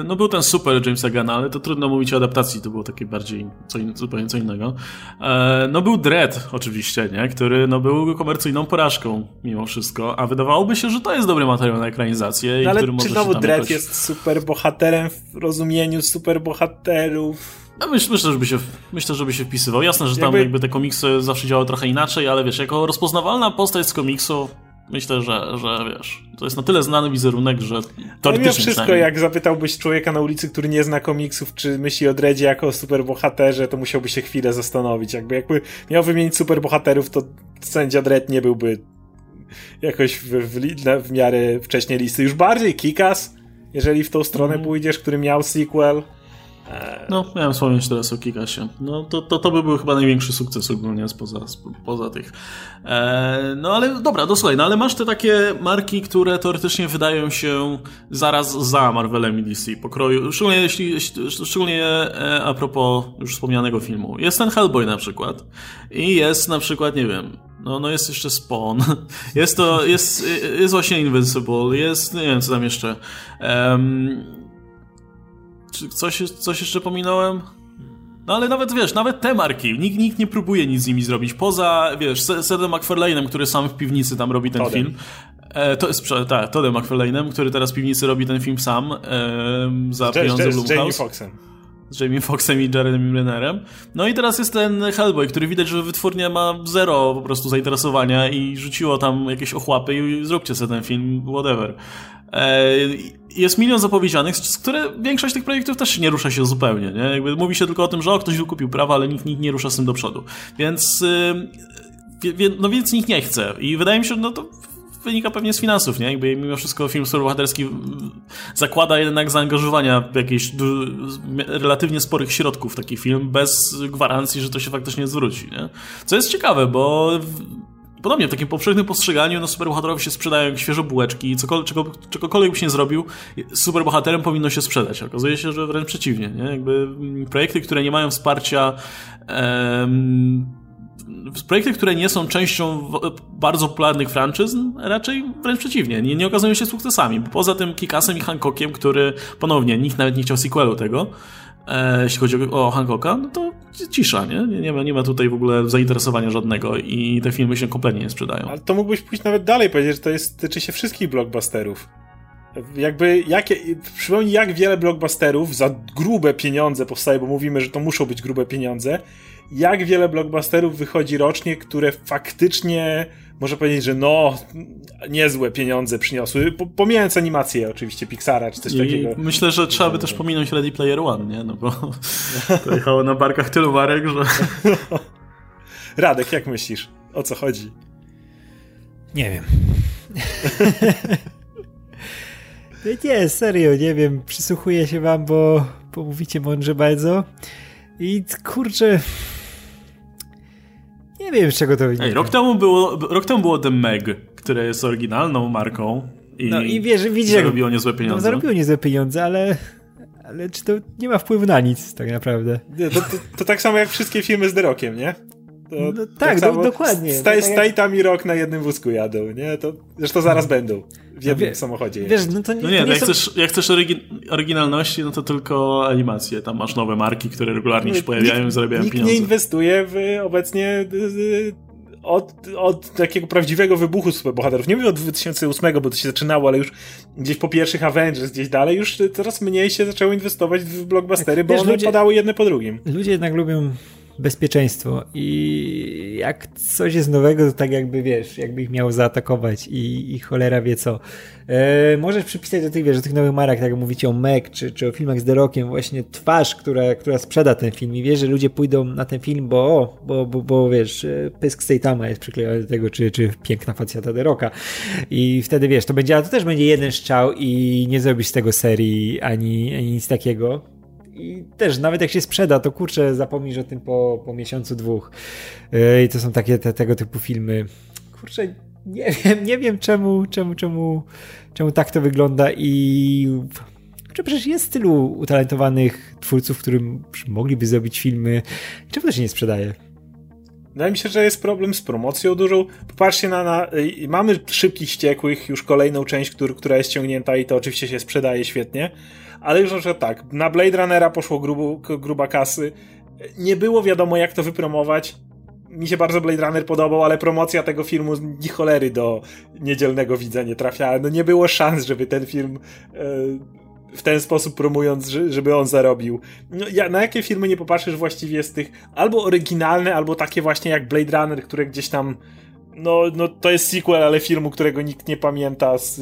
e, no był ten super Jamesa Gunna, ale to trudno mówić o adaptacji, to było takie bardziej co in, zupełnie co innego. E, no był Dread oczywiście, nie? który no, był komercyjną porażką mimo wszystko, a wydawałoby się, że to jest dobry materiał na ekranizację. No, ale który czy znowu Dread jakoś... jest super bohaterem w rozumieniu super bohaterów? Ja myślę, myślę, żeby się, myślę, żeby się wpisywał. Jasne, że tam jakby... jakby te komiksy zawsze działały trochę inaczej, ale wiesz, jako rozpoznawalna postać z komiksu Myślę, że, że wiesz, to jest na tyle znany wizerunek, że teoretycznie... wszystko, przynajmniej. jak zapytałbyś człowieka na ulicy, który nie zna komiksów, czy myśli o Dredzie jako superbohaterze, to musiałby się chwilę zastanowić. Jakby, jakby miał wymienić superbohaterów, to sędzia Dredd nie byłby jakoś w, w, w miarę wcześniej listy. Już bardziej Kikas, jeżeli w tą stronę mm. pójdziesz, który miał sequel. No, miałem wspomnieć teraz o Kikasie. No, to, to, to by był chyba największy sukces ogólnie spoza, poza tych. E, no ale dobra, no no ale masz te takie marki, które teoretycznie wydają się zaraz za Marvelem i DC pokroju, szczególnie, jeśli, szczególnie e, a propos już wspomnianego filmu. Jest ten Hellboy na przykład i jest na przykład, nie wiem, no, no jest jeszcze Spawn, jest to, jest, jest właśnie Invincible, jest, nie wiem co tam jeszcze. Um, czy coś, coś jeszcze pominąłem? No ale nawet, wiesz, nawet te marki, nikt, nikt nie próbuje nic z nimi zrobić, poza, wiesz, Sedem McFarlane'em, który sam w piwnicy tam robi ten Todem. film. E, to jest, tak, Todem McFarlane'em, który teraz w piwnicy robi ten film sam, e, za z, pieniądze z, z Jamie Foxxem. Z Jamie Foxxem i Jeremy Rennerem. No i teraz jest ten Hellboy, który widać, że wytwórnia ma zero po prostu zainteresowania i rzuciło tam jakieś ochłapy i zróbcie sobie ten film, whatever. E, jest milion zapowiedzianych, z które większość tych projektów też nie rusza się zupełnie. Nie? Jakby mówi się tylko o tym, że o, ktoś wykupił prawa, ale nikt, nikt nie rusza z tym do przodu. Więc, no więc nikt nie chce. I wydaje mi się, że no to wynika pewnie z finansów, nie? Jakby mimo wszystko film superbohaterski zakłada jednak zaangażowania jakichś relatywnie sporych środków w taki film, bez gwarancji, że to się faktycznie zwróci, nie? Co jest ciekawe, bo podobnie w takim powszechnym postrzeganiu no superbohaterowie się sprzedają jak świeże bułeczki cokolwiek, czego, czegokolwiek byś nie zrobił, superbohaterem powinno się sprzedać. Okazuje się, że wręcz przeciwnie. Nie? Jakby projekty, które nie mają wsparcia em, projekty, które nie są częścią bardzo popularnych franczyz, raczej wręcz przeciwnie, nie, nie okazują się sukcesami. Poza tym Kikasem i Hancockiem, który ponownie nikt nawet nie chciał sequelu tego, e, jeśli chodzi o Hancocka, no to cisza, nie? Nie, nie, ma, nie ma tutaj w ogóle zainteresowania żadnego i te filmy się kompletnie nie sprzedają. Ale to mógłbyś pójść nawet dalej, powiedzieć, że to jest, tyczy się wszystkich blockbusterów. jakby, jakie, przypomnij jak wiele blockbusterów za grube pieniądze powstaje, bo mówimy, że to muszą być grube pieniądze, jak wiele blockbusterów wychodzi rocznie, które faktycznie można powiedzieć, że no, niezłe pieniądze przyniosły, pomijając animację oczywiście Pixara czy coś I takiego. Myślę, że trzeba by też pominąć Ready Player One, nie? No bo to jechało na barkach tylu marek, że... Radek, jak myślisz? O co chodzi? Nie wiem. No nie, serio, nie wiem. Przysłuchuję się wam, bo, bo mówicie mądrze bardzo. I kurczę. Nie wiem, z czego to wynika. Ej, rok, temu było, rok temu było The Meg, które jest oryginalną marką. I, no i wiesz, widzisz, zarobiło niezłe no, pieniądze. No, zarobiło niezłe pieniądze, ale ale czy to nie ma wpływu na nic tak naprawdę? To, to, to, tak samo jak wszystkie filmy z The Rockiem, nie? To, no, tak, tak do, dokładnie. Staj, no, tak jak... rok na jednym wózku jadą, nie? To, zresztą zaraz będą w jednym wie, samochodzie. Wiesz, no to nie, no nie, to nie jak, są... chcesz, jak chcesz oryginalności, no to tylko animacje. Tam masz nowe marki, które regularnie się pojawiają i zarabiają nikt pieniądze. nie inwestuje w obecnie od, od takiego prawdziwego wybuchu superbohaterów. Nie mówię od 2008, bo to się zaczynało, ale już gdzieś po pierwszych Avengers, gdzieś dalej, już coraz mniej się zaczęło inwestować w blockbustery, bo Wiesz, one ludzie, padały jedne po drugim. Ludzie jednak lubią bezpieczeństwo. I jak coś jest nowego, to tak jakby wiesz, jakby ich miał zaatakować i, i cholera wie co. E, możesz przypisać do tych, wiesz, do tych nowych marek, tak jak mówicie o Mac, czy, czy o filmach z The Rockiem, właśnie twarz, która, która sprzeda ten film i wiesz, że ludzie pójdą na ten film, bo, bo, bo, bo wiesz, e, pysk Statama jest przyklejony do tego, czy, czy piękna facjata The Rocka. I wtedy wiesz, to będzie, to też będzie jeden strzał i nie zrobisz z tego serii ani, ani nic takiego i też nawet jak się sprzeda, to kurczę, zapomnisz o tym po, po miesiącu, dwóch. Yy, I to są takie te, tego typu filmy. Kurczę, nie wiem, nie wiem czemu, czemu, czemu, czemu tak to wygląda i kurczę, przecież jest tylu utalentowanych twórców, którym mogliby zrobić filmy. Czemu to się nie sprzedaje? Wydaje mi się, że jest problem z promocją dużą. Popatrzcie na, na y, mamy szybkich ściekłych, już kolejną część, który, która jest ciągnięta i to oczywiście się sprzedaje świetnie ale już że tak, na Blade Runnera poszło grubu, gruba kasy, nie było wiadomo jak to wypromować, mi się bardzo Blade Runner podobał, ale promocja tego filmu ni cholery do niedzielnego widza nie trafiała. No nie było szans, żeby ten film e, w ten sposób promując, żeby on zarobił. No, ja, na jakie filmy nie popatrzysz właściwie z tych albo oryginalne, albo takie właśnie jak Blade Runner, które gdzieś tam no, no to jest sequel, ale filmu, którego nikt nie pamięta z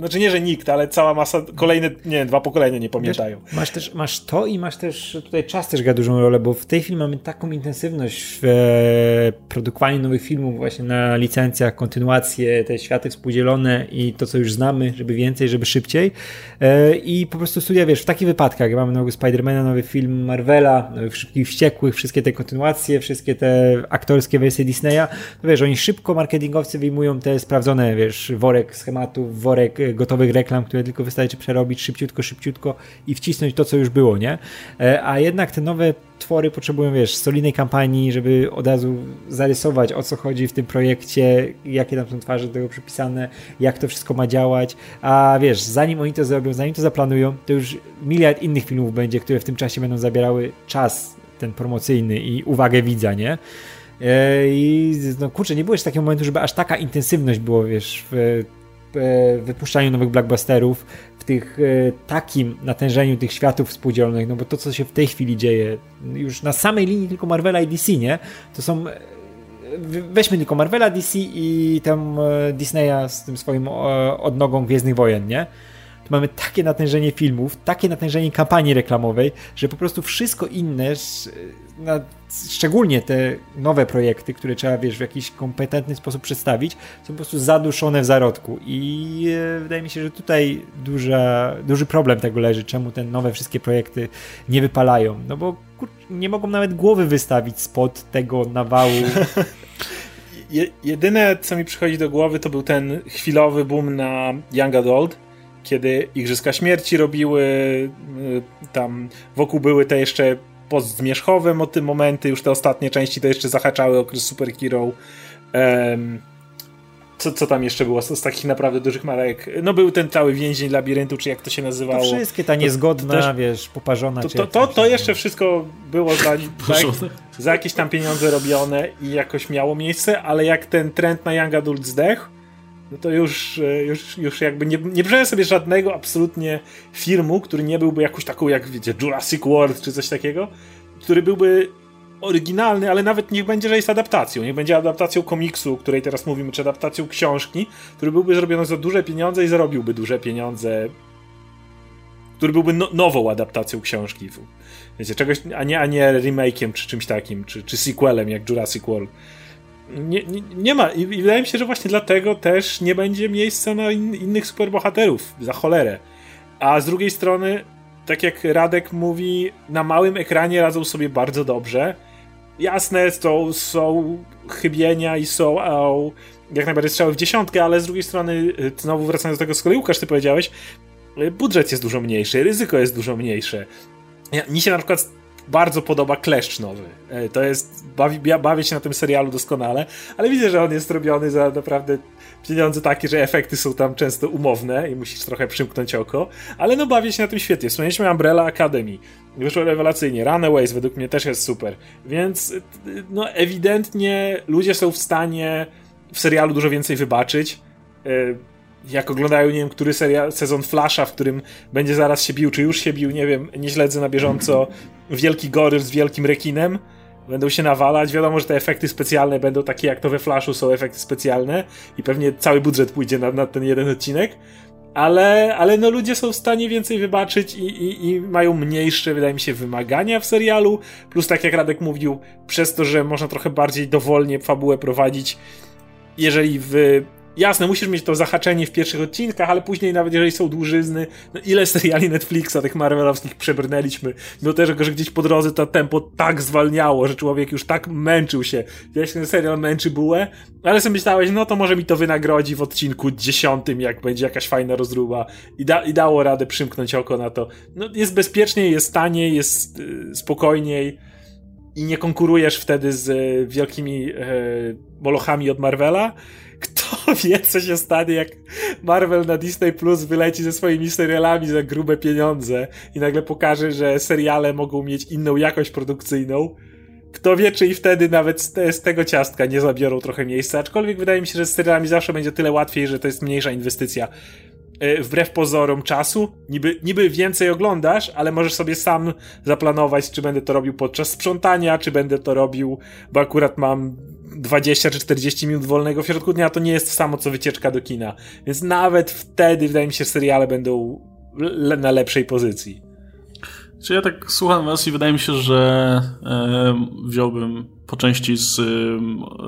znaczy nie, że nikt, ale cała masa, kolejne, nie wiem, dwa pokolenia nie pamiętają. Wiesz, masz też, masz to i masz też, tutaj czas też gra dużą rolę, bo w tej chwili mamy taką intensywność w e, produkowaniu nowych filmów właśnie na licencjach, kontynuacje, te światy współdzielone i to, co już znamy, żeby więcej, żeby szybciej e, i po prostu studia, wiesz, w takich wypadkach, jak mamy nowego Spidermana, nowy film Marvela, nowych Szybkich Wściekłych, wszystkie te kontynuacje, wszystkie te aktorskie wersje Disneya, to wiesz, oni szybko marketingowcy wyjmują te sprawdzone, wiesz, worek schematów, worek gotowych reklam, które tylko wystarczy przerobić szybciutko, szybciutko i wcisnąć to, co już było, nie? E, a jednak te nowe twory potrzebują, wiesz, solidnej kampanii, żeby od razu zarysować, o co chodzi w tym projekcie, jakie tam są twarze do tego przypisane, jak to wszystko ma działać, a wiesz, zanim oni to zrobią, zanim to zaplanują, to już miliard innych filmów będzie, które w tym czasie będą zabierały czas ten promocyjny i uwagę widza, nie? E, I no kurczę, nie było jeszcze takiego momentu, żeby aż taka intensywność było, wiesz, w wypuszczaniu nowych blockbusterów, w tych e, takim natężeniu tych światów współdzielonych, no bo to, co się w tej chwili dzieje, już na samej linii tylko Marvela i DC, nie? To są e, weźmy tylko Marvela, DC i tam Disneya z tym swoim odnogą Gwiezdnych Wojen, nie? Mamy takie natężenie filmów, takie natężenie kampanii reklamowej, że po prostu wszystko inne szczególnie te nowe projekty, które trzeba, wiesz, w jakiś kompetentny sposób przedstawić, są po prostu zaduszone w zarodku. I e, wydaje mi się, że tutaj duża, duży problem tego leży, czemu te nowe wszystkie projekty nie wypalają, no bo nie mogą nawet głowy wystawić spod tego nawału. Je, jedyne, co mi przychodzi do głowy, to był ten chwilowy boom na Young Adult, kiedy Igrzyska Śmierci robiły, y, tam wokół były te jeszcze post-zmierzchowe momenty, już te ostatnie części to jeszcze zahaczały okres superhero. Um, co, co tam jeszcze było z, z, takich naprawdę dużych marek? No był ten cały więzień labiryntu, czy jak to się nazywało. To wszystkie, ta niezgodna, to, to też, wiesz, poparzona. To, to, to, to jeszcze wszystko było za, za, za, jakieś tam pieniądze robione i jakoś miało miejsce, ale jak ten trend na Young Adult zdechł, no to już, e, już, już jakby nie, nie sobie żadnego absolutnie filmu, który nie byłby jakąś taką, jak wiecie, Jurassic World czy coś takiego, który byłby oryginalny, ale nawet niech będzie, że jest adaptacją. Niech będzie adaptacją komiksu, o której teraz mówimy, czy adaptacją książki, który byłby zrobiony za duże pieniądze i zarobiłby duże pieniądze, który byłby no, nową adaptacją książki. Wiecie, czegoś, a nie, a nie remake'iem, czy czymś takim, czy, czy sequelem, jak Jurassic World. Nie, nie, ma. I, I, wydaje mi się, że właśnie dlatego też nie będzie miejsca na in, innych superbohaterów, za cholerę. A z drugiej strony, tak jak Radek mówi, na małym ekranie radzą sobie bardzo dobrze jasne, są, są chybienia i są jak najbardziej strzały w dziesiątkę, ale z drugiej strony, y, znowu wracając do tego, z kolei Łukasz, ty powiedziałeś, y, budżet jest dużo mniejszy, ryzyko jest dużo mniejsze. Ja, mi się na przykład bardzo podoba Kleszcz nowy. E, to jest, bawi, ja bawię się na tym serialu doskonale, ale widzę, że on jest robiony za naprawdę pieniądze takie, że efekty są tam często umowne i musisz trochę przymknąć oko, ale no bawię się na tym świetnie. Wspomnieliśmy Umbrella Academy. Wyszło rewelacyjnie. Runaways według mnie też jest super. Więc no ewidentnie ludzie są w stanie w serialu dużo więcej wybaczyć. Jak oglądają, nie wiem, który serial, sezon Flasha, w którym będzie zaraz się bił, czy już się bił, nie wiem, nie śledzę na bieżąco, wielki goryl z wielkim rekinem, będą się nawalać. Wiadomo, że te efekty specjalne będą takie jak to we Flashu są efekty specjalne i pewnie cały budżet pójdzie na, na ten jeden odcinek. Ale, ale no ludzie są w stanie więcej wybaczyć i, i, i mają mniejsze, wydaje mi się, wymagania w serialu. Plus, tak jak Radek mówił, przez to, że można trochę bardziej dowolnie fabułę prowadzić, jeżeli w Jasne, musisz mieć to zahaczenie w pierwszych odcinkach, ale później nawet jeżeli są dłużyzny, no ile seriali Netflixa tych Marvelowskich przebrnęliśmy, mimo tego, że gdzieś po drodze to tempo tak zwalniało, że człowiek już tak męczył się. Wiesz, ten serial męczy bułę, ale sobie myślałeś, no to może mi to wynagrodzi w odcinku dziesiątym, jak będzie jakaś fajna rozruba i, da, i dało radę przymknąć oko na to. No jest bezpieczniej, jest taniej, jest yy, spokojniej i nie konkurujesz wtedy z y, wielkimi yy, molochami od Marvela, kto wie, co się stanie, jak Marvel na Disney Plus wyleci ze swoimi serialami za grube pieniądze i nagle pokaże, że seriale mogą mieć inną jakość produkcyjną. Kto wie, czy i wtedy nawet z, te, z tego ciastka nie zabiorą trochę miejsca, aczkolwiek wydaje mi się, że z serialami zawsze będzie tyle łatwiej, że to jest mniejsza inwestycja e, wbrew pozorom czasu. Niby, niby więcej oglądasz, ale możesz sobie sam zaplanować, czy będę to robił podczas sprzątania, czy będę to robił, bo akurat mam 20 czy 40 minut wolnego w środku dnia to nie jest to samo co wycieczka do kina. Więc nawet wtedy wydaje mi się, seriale będą le na lepszej pozycji. Czy ja tak słucham was i wydaje mi się, że e, wziąłbym po części z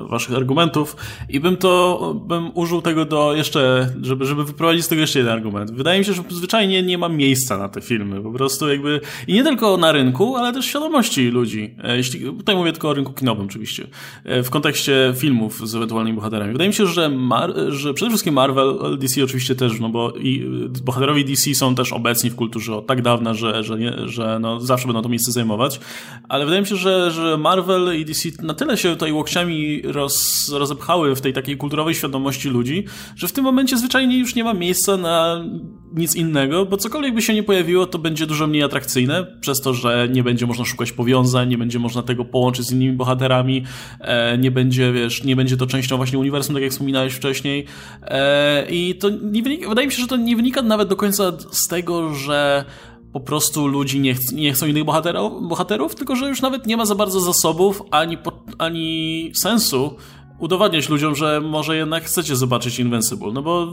waszych argumentów i bym to, bym użył tego do jeszcze, żeby, żeby wyprowadzić z tego jeszcze jeden argument. Wydaje mi się, że zwyczajnie nie ma miejsca na te filmy, po prostu jakby, i nie tylko na rynku, ale też świadomości ludzi. E, jeśli, tutaj mówię tylko o rynku kinowym oczywiście, e, w kontekście filmów z ewentualnymi bohaterami. Wydaje mi się, że, Mar że przede wszystkim Marvel, DC oczywiście też, no bo i bohaterowie DC są też obecni w kulturze od tak dawna, że, że, nie, że no zawsze będą to miejsce zajmować, ale wydaje mi się, że, że Marvel i DC na tyle się tutaj łokciami roz, rozepchały w tej takiej kulturowej świadomości ludzi, że w tym momencie zwyczajnie już nie ma miejsca na nic innego, bo cokolwiek by się nie pojawiło, to będzie dużo mniej atrakcyjne, przez to, że nie będzie można szukać powiązań, nie będzie można tego połączyć z innymi bohaterami, e, nie będzie, wiesz, nie będzie to częścią właśnie uniwersum, tak jak wspominałeś wcześniej. E, I to nie wynika, wydaje mi się, że to nie wynika nawet do końca z tego, że po prostu ludzi nie, ch nie chcą innych bohaterów, bohaterów, tylko że już nawet nie ma za bardzo zasobów ani, ani sensu udowadniać ludziom, że może jednak chcecie zobaczyć Invincible, no bo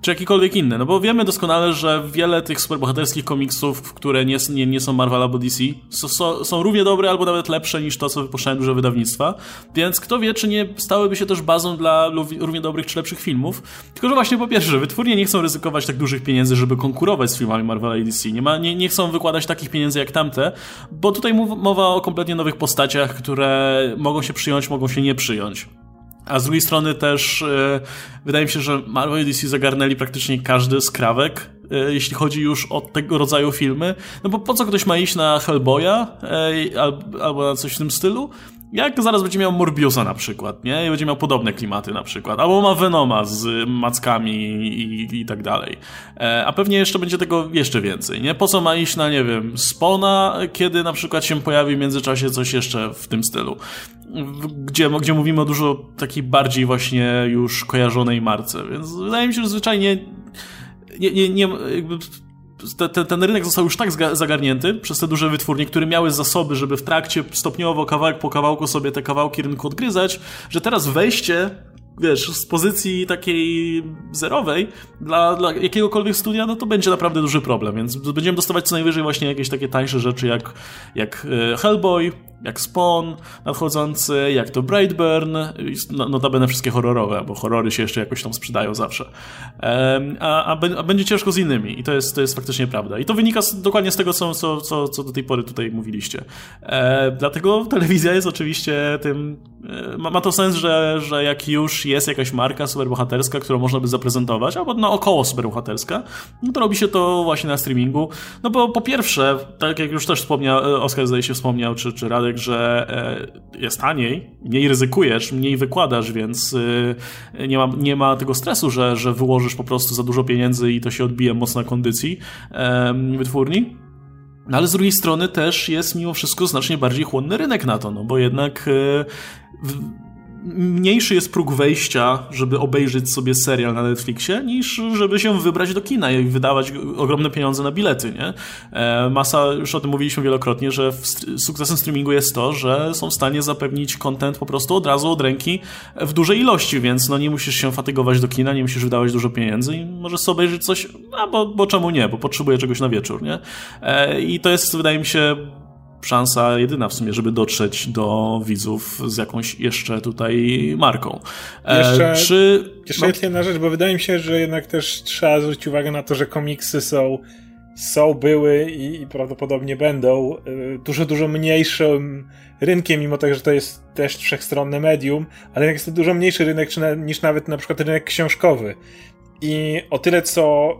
czy jakikolwiek inny, no bo wiemy doskonale, że wiele tych superbohaterskich komiksów, które nie, nie, nie są Marvel albo DC, są, są równie dobre albo nawet lepsze niż to, co wypuszczają duże wydawnictwa, więc kto wie, czy nie stałyby się też bazą dla równie dobrych czy lepszych filmów, tylko że właśnie po pierwsze, wytwórnie nie chcą ryzykować tak dużych pieniędzy, żeby konkurować z filmami Marvela i DC, nie, ma, nie, nie chcą wykładać takich pieniędzy jak tamte, bo tutaj mowa o kompletnie nowych postaciach, które mogą się przyjąć, mogą się nie przyjąć. A z drugiej strony też yy, wydaje mi się, że Marvel i DC zagarnęli praktycznie każdy skrawek, yy, jeśli chodzi już o tego rodzaju filmy. No bo po co ktoś ma iść na Hellboya albo, albo na coś w tym stylu, jak zaraz będzie miał Morbiusa na przykład, nie? I będzie miał podobne klimaty na przykład. Albo ma Venoma z mackami i, i tak dalej. E, a pewnie jeszcze będzie tego jeszcze więcej, nie? Po co ma iść na, nie wiem, Spona, kiedy na przykład się pojawi w międzyczasie coś jeszcze w tym stylu. gdzie, gdzie mówimy o dużo takiej bardziej właśnie już kojarzonej marce, więc wydaje mi się, że zwyczajnie nie, nie, nie jakby te, te, ten rynek został już tak zagarnięty przez te duże wytwórnie, które miały zasoby, żeby w trakcie stopniowo, kawałek po kawałku sobie te kawałki rynku odgryzać, że teraz wejście wiesz, z pozycji takiej zerowej dla, dla jakiegokolwiek studia, no to będzie naprawdę duży problem, więc będziemy dostawać co najwyżej właśnie jakieś takie tańsze rzeczy jak, jak e, Hellboy, jak Spawn nadchodzący, jak to Brightburn, no, notabene wszystkie horrorowe, bo horrory się jeszcze jakoś tam sprzedają zawsze. A, a, a, będzie ciężko z innymi i to jest, to jest faktycznie prawda. I to wynika z, dokładnie z tego, co, co, co, do tej pory tutaj mówiliście. E, dlatego telewizja jest oczywiście tym... E, ma, ma, to sens, że, że jak już jest jakaś marka superbohaterska, którą można by zaprezentować, albo no około superbohaterska, no to robi się to właśnie na streamingu. No bo po pierwsze, tak jak już też wspomniał, e, Oskar zdaje się wspomniał, czy, czy Radek, że e, jest taniej, mniej ryzykujesz, mniej wykładasz, więc e, nie ma, nie ma tego stresu, że, że wyłożysz po prostu za dużo pieniędzy i to się odbije mocno na kondycji wytwórni. No ale z drugiej strony też jest mimo wszystko znacznie bardziej chłonny rynek na to, no bo jednak mniejszy jest próg wejścia, żeby obejrzeć sobie serial na Netflixie, niż żeby się wybrać do kina i wydawać ogromne pieniądze na bilety, nie? E, masa, już o tym mówiliśmy wielokrotnie, że sukcesem streamingu jest to, że są w stanie zapewnić content po prostu od razu od ręki w dużej ilości, więc no nie musisz się fatygować do kina, nie musisz wydawać dużo pieniędzy i możesz sobie obejrzeć coś, a bo, bo czemu nie, bo potrzebuję czegoś na wieczór, nie? E, I to jest, wydaje mi się, szansa jedyna w sumie, żeby dotrzeć do widzów z jakąś jeszcze tutaj marką. E, jeszcze, czy... jeszcze no... jedna rzecz, bo wydaje mi się, że jednak też trzeba zwrócić uwagę na to, że komiksy są są, były i, i prawdopodobnie będą y, dużo, dużo mniejszym rynkiem, mimo tego, że to jest też wszechstronne medium, ale jest to dużo mniejszy rynek niż nawet na przykład rynek książkowy. I o tyle, co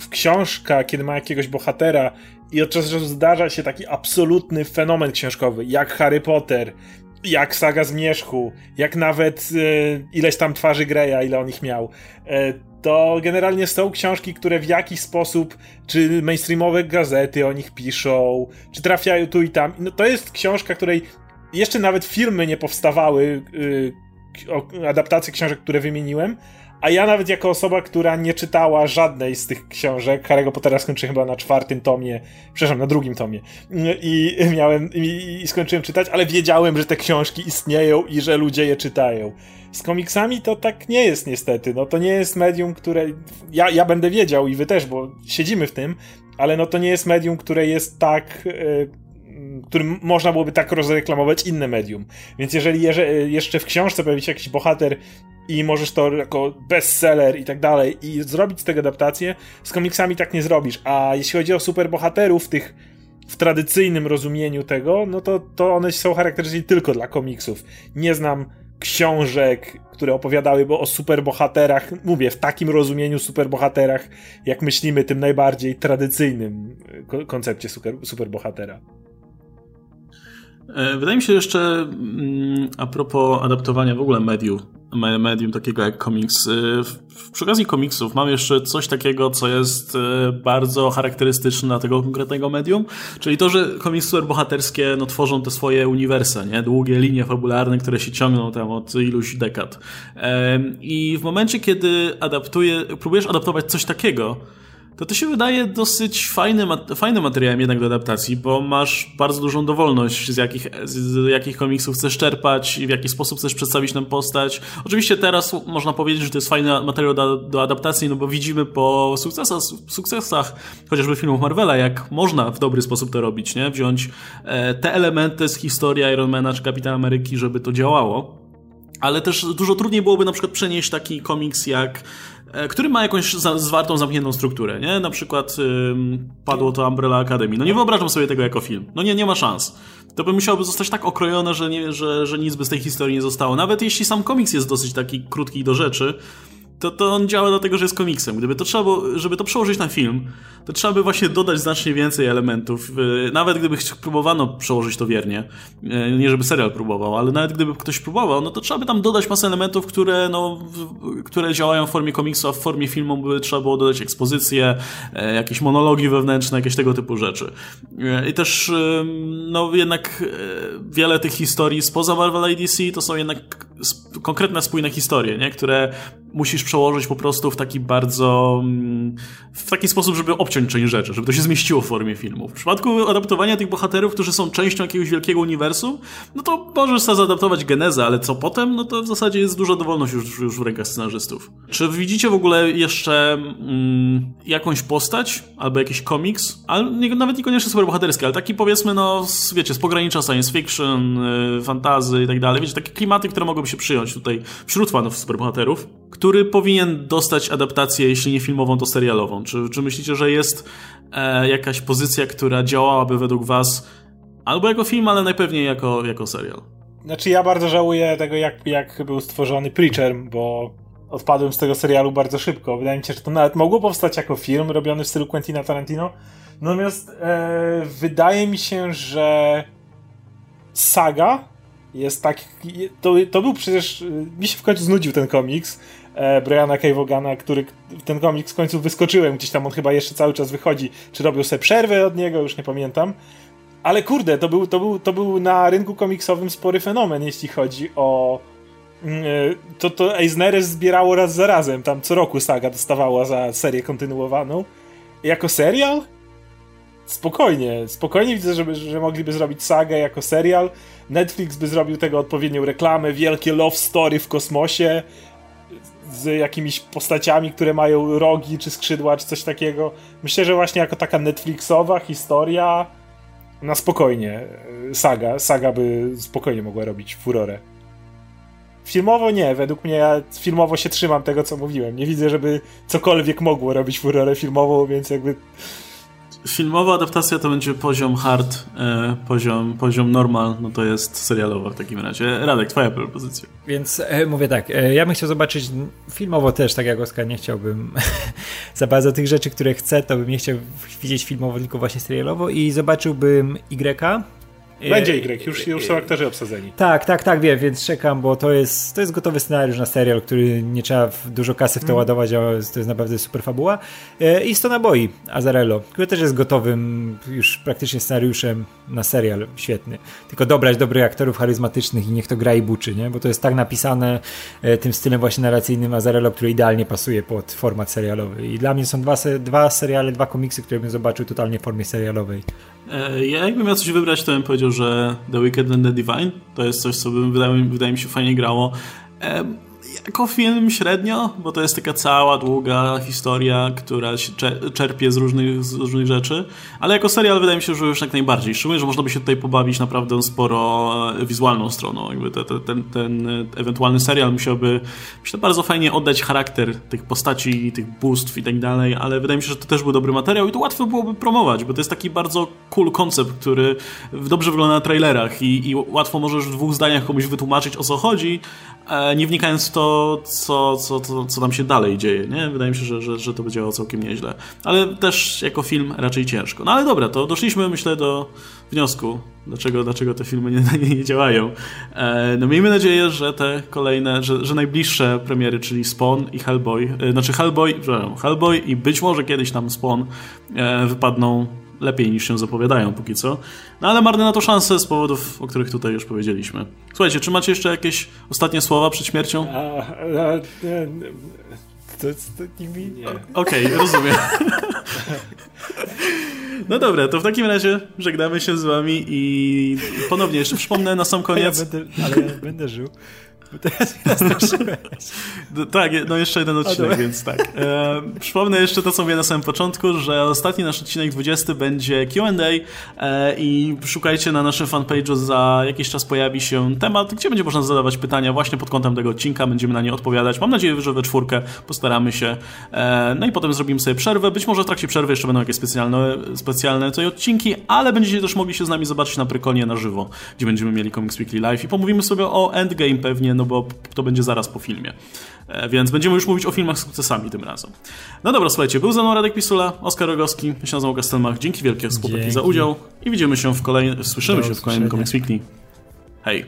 w książka, kiedy ma jakiegoś bohatera i od czasu do czasu zdarza się taki absolutny fenomen książkowy, jak Harry Potter, jak Saga Zmierzchu, jak nawet e, ileś tam twarzy Greya, ile on ich miał. E, to generalnie są książki, które w jakiś sposób, czy mainstreamowe gazety o nich piszą, czy trafiają tu i tam. No, to jest książka, której jeszcze nawet filmy nie powstawały, e, adaptacje książek, które wymieniłem, a ja nawet jako osoba, która nie czytała żadnej z tych książek, Harry'ego Pottera skończyłem chyba na czwartym tomie, przepraszam, na drugim tomie i miałem, i, i skończyłem czytać, ale wiedziałem, że te książki istnieją i że ludzie je czytają. Z komiksami to tak nie jest niestety, no to nie jest medium, które, ja, ja będę wiedział i wy też, bo siedzimy w tym, ale no to nie jest medium, które jest tak... Yy, którym można byłoby tak rozreklamować inne medium. Więc jeżeli jeszcze w książce pojawi się jakiś bohater i możesz to jako bestseller i tak dalej i zrobić z tego adaptację, z komiksami tak nie zrobisz. A jeśli chodzi o superbohaterów, tych w tradycyjnym rozumieniu tego, no to, to one są charakterystyczne tylko dla komiksów. Nie znam książek, które opowiadałyby o superbohaterach, mówię, w takim rozumieniu superbohaterach, jak myślimy, tym najbardziej tradycyjnym koncepcie super, superbohatera. E, wydaje mi się jeszcze mm, a propos adaptowania w ogóle medium, medium takiego jak komiks. E, przy okazji komiksów mam jeszcze coś takiego, co jest e, bardzo charakterystyczne dla tego konkretnego medium, czyli to, że komiksy superbohaterskie no, tworzą te swoje uniwersa, nie? długie linie fabularne, które się ciągną tam od iluś dekad. I w momencie, kiedy adaptuje, próbujesz adaptować coś takiego, to to się wydaje dosyć fajnym, fajnym materiałem jednak do adaptacji, bo masz bardzo dużą dowolność, z jakich, z jakich komiksów chcesz czerpać i w jaki sposób chcesz przedstawić tę postać. Oczywiście teraz można powiedzieć, że to jest fajny materiał do, do adaptacji, no bo widzimy po sukcesach, sukcesach chociażby filmów Marvela, jak można w dobry sposób to robić, nie? Wziąć e, te elementy z historii Ironmana czy Kapitana Ameryki, żeby to działało. Ale też dużo trudniej byłoby na przykład przenieść taki komiks jak który ma jakąś zwartą, zamkniętą strukturę, nie? Na przykład padło to Umbrella Academy. No nie wyobrażam sobie tego jako film. No nie, nie ma szans. To by musiałoby zostać tak okrojone, że, nie, że, że nic by z tej historii nie zostało. Nawet jeśli sam komiks jest dosyć taki krótki i do rzeczy, to, to on działa dlatego, że jest komiksem. Gdyby to trzeba było, żeby to przełożyć na film, to trzeba by właśnie dodać znacznie więcej elementów. Nawet gdyby próbowano przełożyć to wiernie, e, nie żeby serial próbował, ale nawet gdyby ktoś próbował, no to trzeba by tam dodać masę elementów, które, no, które działają w formie komiksu, a w formie filmu by trzeba było dodać ekspozycję, e, jakieś monologi wewnętrzne, jakieś tego typu rzeczy. E, I też, no jednak wiele tych historii spoza Marvel ADC to są jednak konkretne, spójne historie, nie? które musisz przełożyć po prostu w taki bardzo mm, w taki sposób, żeby obciąć część rzeczy, żeby to się zmieściło w formie filmu. W przypadku adaptowania tych bohaterów, którzy są częścią jakiegoś wielkiego uniwersum, no to możesz sobie zaadaptować genezę, ale co potem, no to w zasadzie jest duża dowolność już, już w rękach scenarzystów. Czy widzicie w ogóle jeszcze mm, jakąś postać, albo jakiś komiks, ale nie, nawet niekoniecznie superbohaterski, ale taki powiedzmy, no wiecie, z pogranicza science fiction, y, fantazy i tak dalej, wiecie, takie klimaty, które mogłyby się przyjąć tutaj wśród fanów superbohaterów, który powinien dostać adaptację, jeśli nie filmową, to serialową? Czy, czy myślicie, że jest e, jakaś pozycja, która działałaby według was albo jako film, ale najpewniej jako, jako serial? Znaczy ja bardzo żałuję tego, jak, jak był stworzony Preacher, bo odpadłem z tego serialu bardzo szybko. Wydaje mi się, że to nawet mogło powstać jako film robiony w stylu Quentina Tarantino. Natomiast e, wydaje mi się, że saga jest tak. To, to był przecież. Mi się w końcu znudził ten komiks e, Briana K. Który ten komiks w końcu wyskoczyłem, gdzieś tam on chyba jeszcze cały czas wychodzi. Czy robił sobie przerwę od niego, już nie pamiętam. Ale kurde, to był, to był, to był na rynku komiksowym spory fenomen, jeśli chodzi o. Mm, e, to, to Eisner zbierało raz za razem. Tam co roku saga dostawała za serię kontynuowaną. Jako serial? Spokojnie, spokojnie widzę, żeby, że mogliby zrobić sagę jako serial. Netflix by zrobił tego odpowiednią reklamę, wielkie love story w kosmosie z jakimiś postaciami, które mają rogi czy skrzydła, czy coś takiego. Myślę, że właśnie jako taka Netflixowa historia na spokojnie saga, saga by spokojnie mogła robić furorę. Filmowo nie, według mnie ja filmowo się trzymam tego, co mówiłem. Nie widzę, żeby cokolwiek mogło robić furorę filmową, więc jakby filmowa adaptacja to będzie poziom hard, e, poziom, poziom normal, no to jest serialowa w takim razie. Radek, twoja propozycja. Więc e, mówię tak, e, ja bym chciał zobaczyć filmowo też, tak jak Oskar, nie chciałbym za bardzo tych rzeczy, które chcę, to bym nie chciał widzieć filmowo, tylko właśnie serialowo i zobaczyłbym Y, będzie Y, już, już są aktorzy obsadzeni. Tak, tak, tak, wiem, więc czekam, bo to jest, to jest gotowy scenariusz na serial, który nie trzeba dużo kasy w to mm. ładować, a to jest naprawdę super fabuła. I 100 naboi Azarello, który też jest gotowym już praktycznie scenariuszem na serial, świetny. Tylko dobrać dobrych aktorów charyzmatycznych i niech to gra i buczy, nie? Bo to jest tak napisane tym stylem właśnie narracyjnym Azarello, który idealnie pasuje pod format serialowy. I dla mnie są dwa, dwa seriale, dwa komiksy, które bym zobaczył totalnie w formie serialowej. E, ja jakbym miał coś wybrać, to bym powiedział, że The Wicked and the Divine to jest coś, co by wydaje, wydaje mi się fajnie grało. Jako film średnio, bo to jest taka cała długa historia, która się czerpie z różnych, z różnych rzeczy, ale jako serial wydaje mi się, że już jak najbardziej. Szczególnie, że można by się tutaj pobawić naprawdę sporo e, wizualną stroną. Jakby te, te, ten, ten ewentualny serial musiałby myślę, bardzo fajnie oddać charakter tych postaci, tych bóstw i tak dalej, ale wydaje mi się, że to też był dobry materiał i to łatwo byłoby promować, bo to jest taki bardzo cool koncept, który dobrze wygląda na trailerach i, i łatwo możesz w dwóch zdaniach komuś wytłumaczyć o co chodzi, nie wnikając w to, co, co, co, co tam się dalej dzieje, nie? Wydaje mi się, że, że, że to by działało całkiem nieźle. Ale też jako film raczej ciężko. No ale dobra, to doszliśmy, myślę, do wniosku, dlaczego, dlaczego te filmy nie, nie, nie działają. E, no miejmy nadzieję, że te kolejne, że, że najbliższe premiery, czyli Spawn i Hellboy, e, znaczy Hellboy, Hellboy i być może kiedyś tam Spawn e, wypadną lepiej niż się zapowiadają póki co. No ale marne na to szanse z powodów, o których tutaj już powiedzieliśmy. Słuchajcie, czy macie jeszcze jakieś ostatnie słowa przed śmiercią? A, a, to, to nie. Okej, okay, rozumiem. No dobra, to w takim razie żegnamy się z wami i ponownie jeszcze przypomnę na sam koniec. Ja będę, ale ja będę żył. Teraz no, tak, no jeszcze jeden odcinek, więc tak. E, przypomnę jeszcze to, co mówię na samym początku, że ostatni nasz odcinek 20 będzie Q&A e, i szukajcie na naszym fanpage'u, za jakiś czas pojawi się temat, gdzie będzie można zadawać pytania właśnie pod kątem tego odcinka, będziemy na nie odpowiadać. Mam nadzieję, że we czwórkę postaramy się. E, no i potem zrobimy sobie przerwę. Być może w trakcie przerwy jeszcze będą jakieś specjalne, specjalne tutaj odcinki, ale będziecie też mogli się z nami zobaczyć na Prykonie na żywo, gdzie będziemy mieli Comics Weekly Live i pomówimy sobie o Endgame pewnie, no no bo to będzie zaraz po filmie. E, więc będziemy już mówić o filmach z sukcesami tym razem. No dobra, słuchajcie, był ze mną Radek Pisula, Oskar Rogowski, ja się nazywam Gastelmach. Dzięki wielkie chłopaki za udział i widzimy się w kolejnym, słyszymy Do się w kolejnym Comics Weekly. Hej!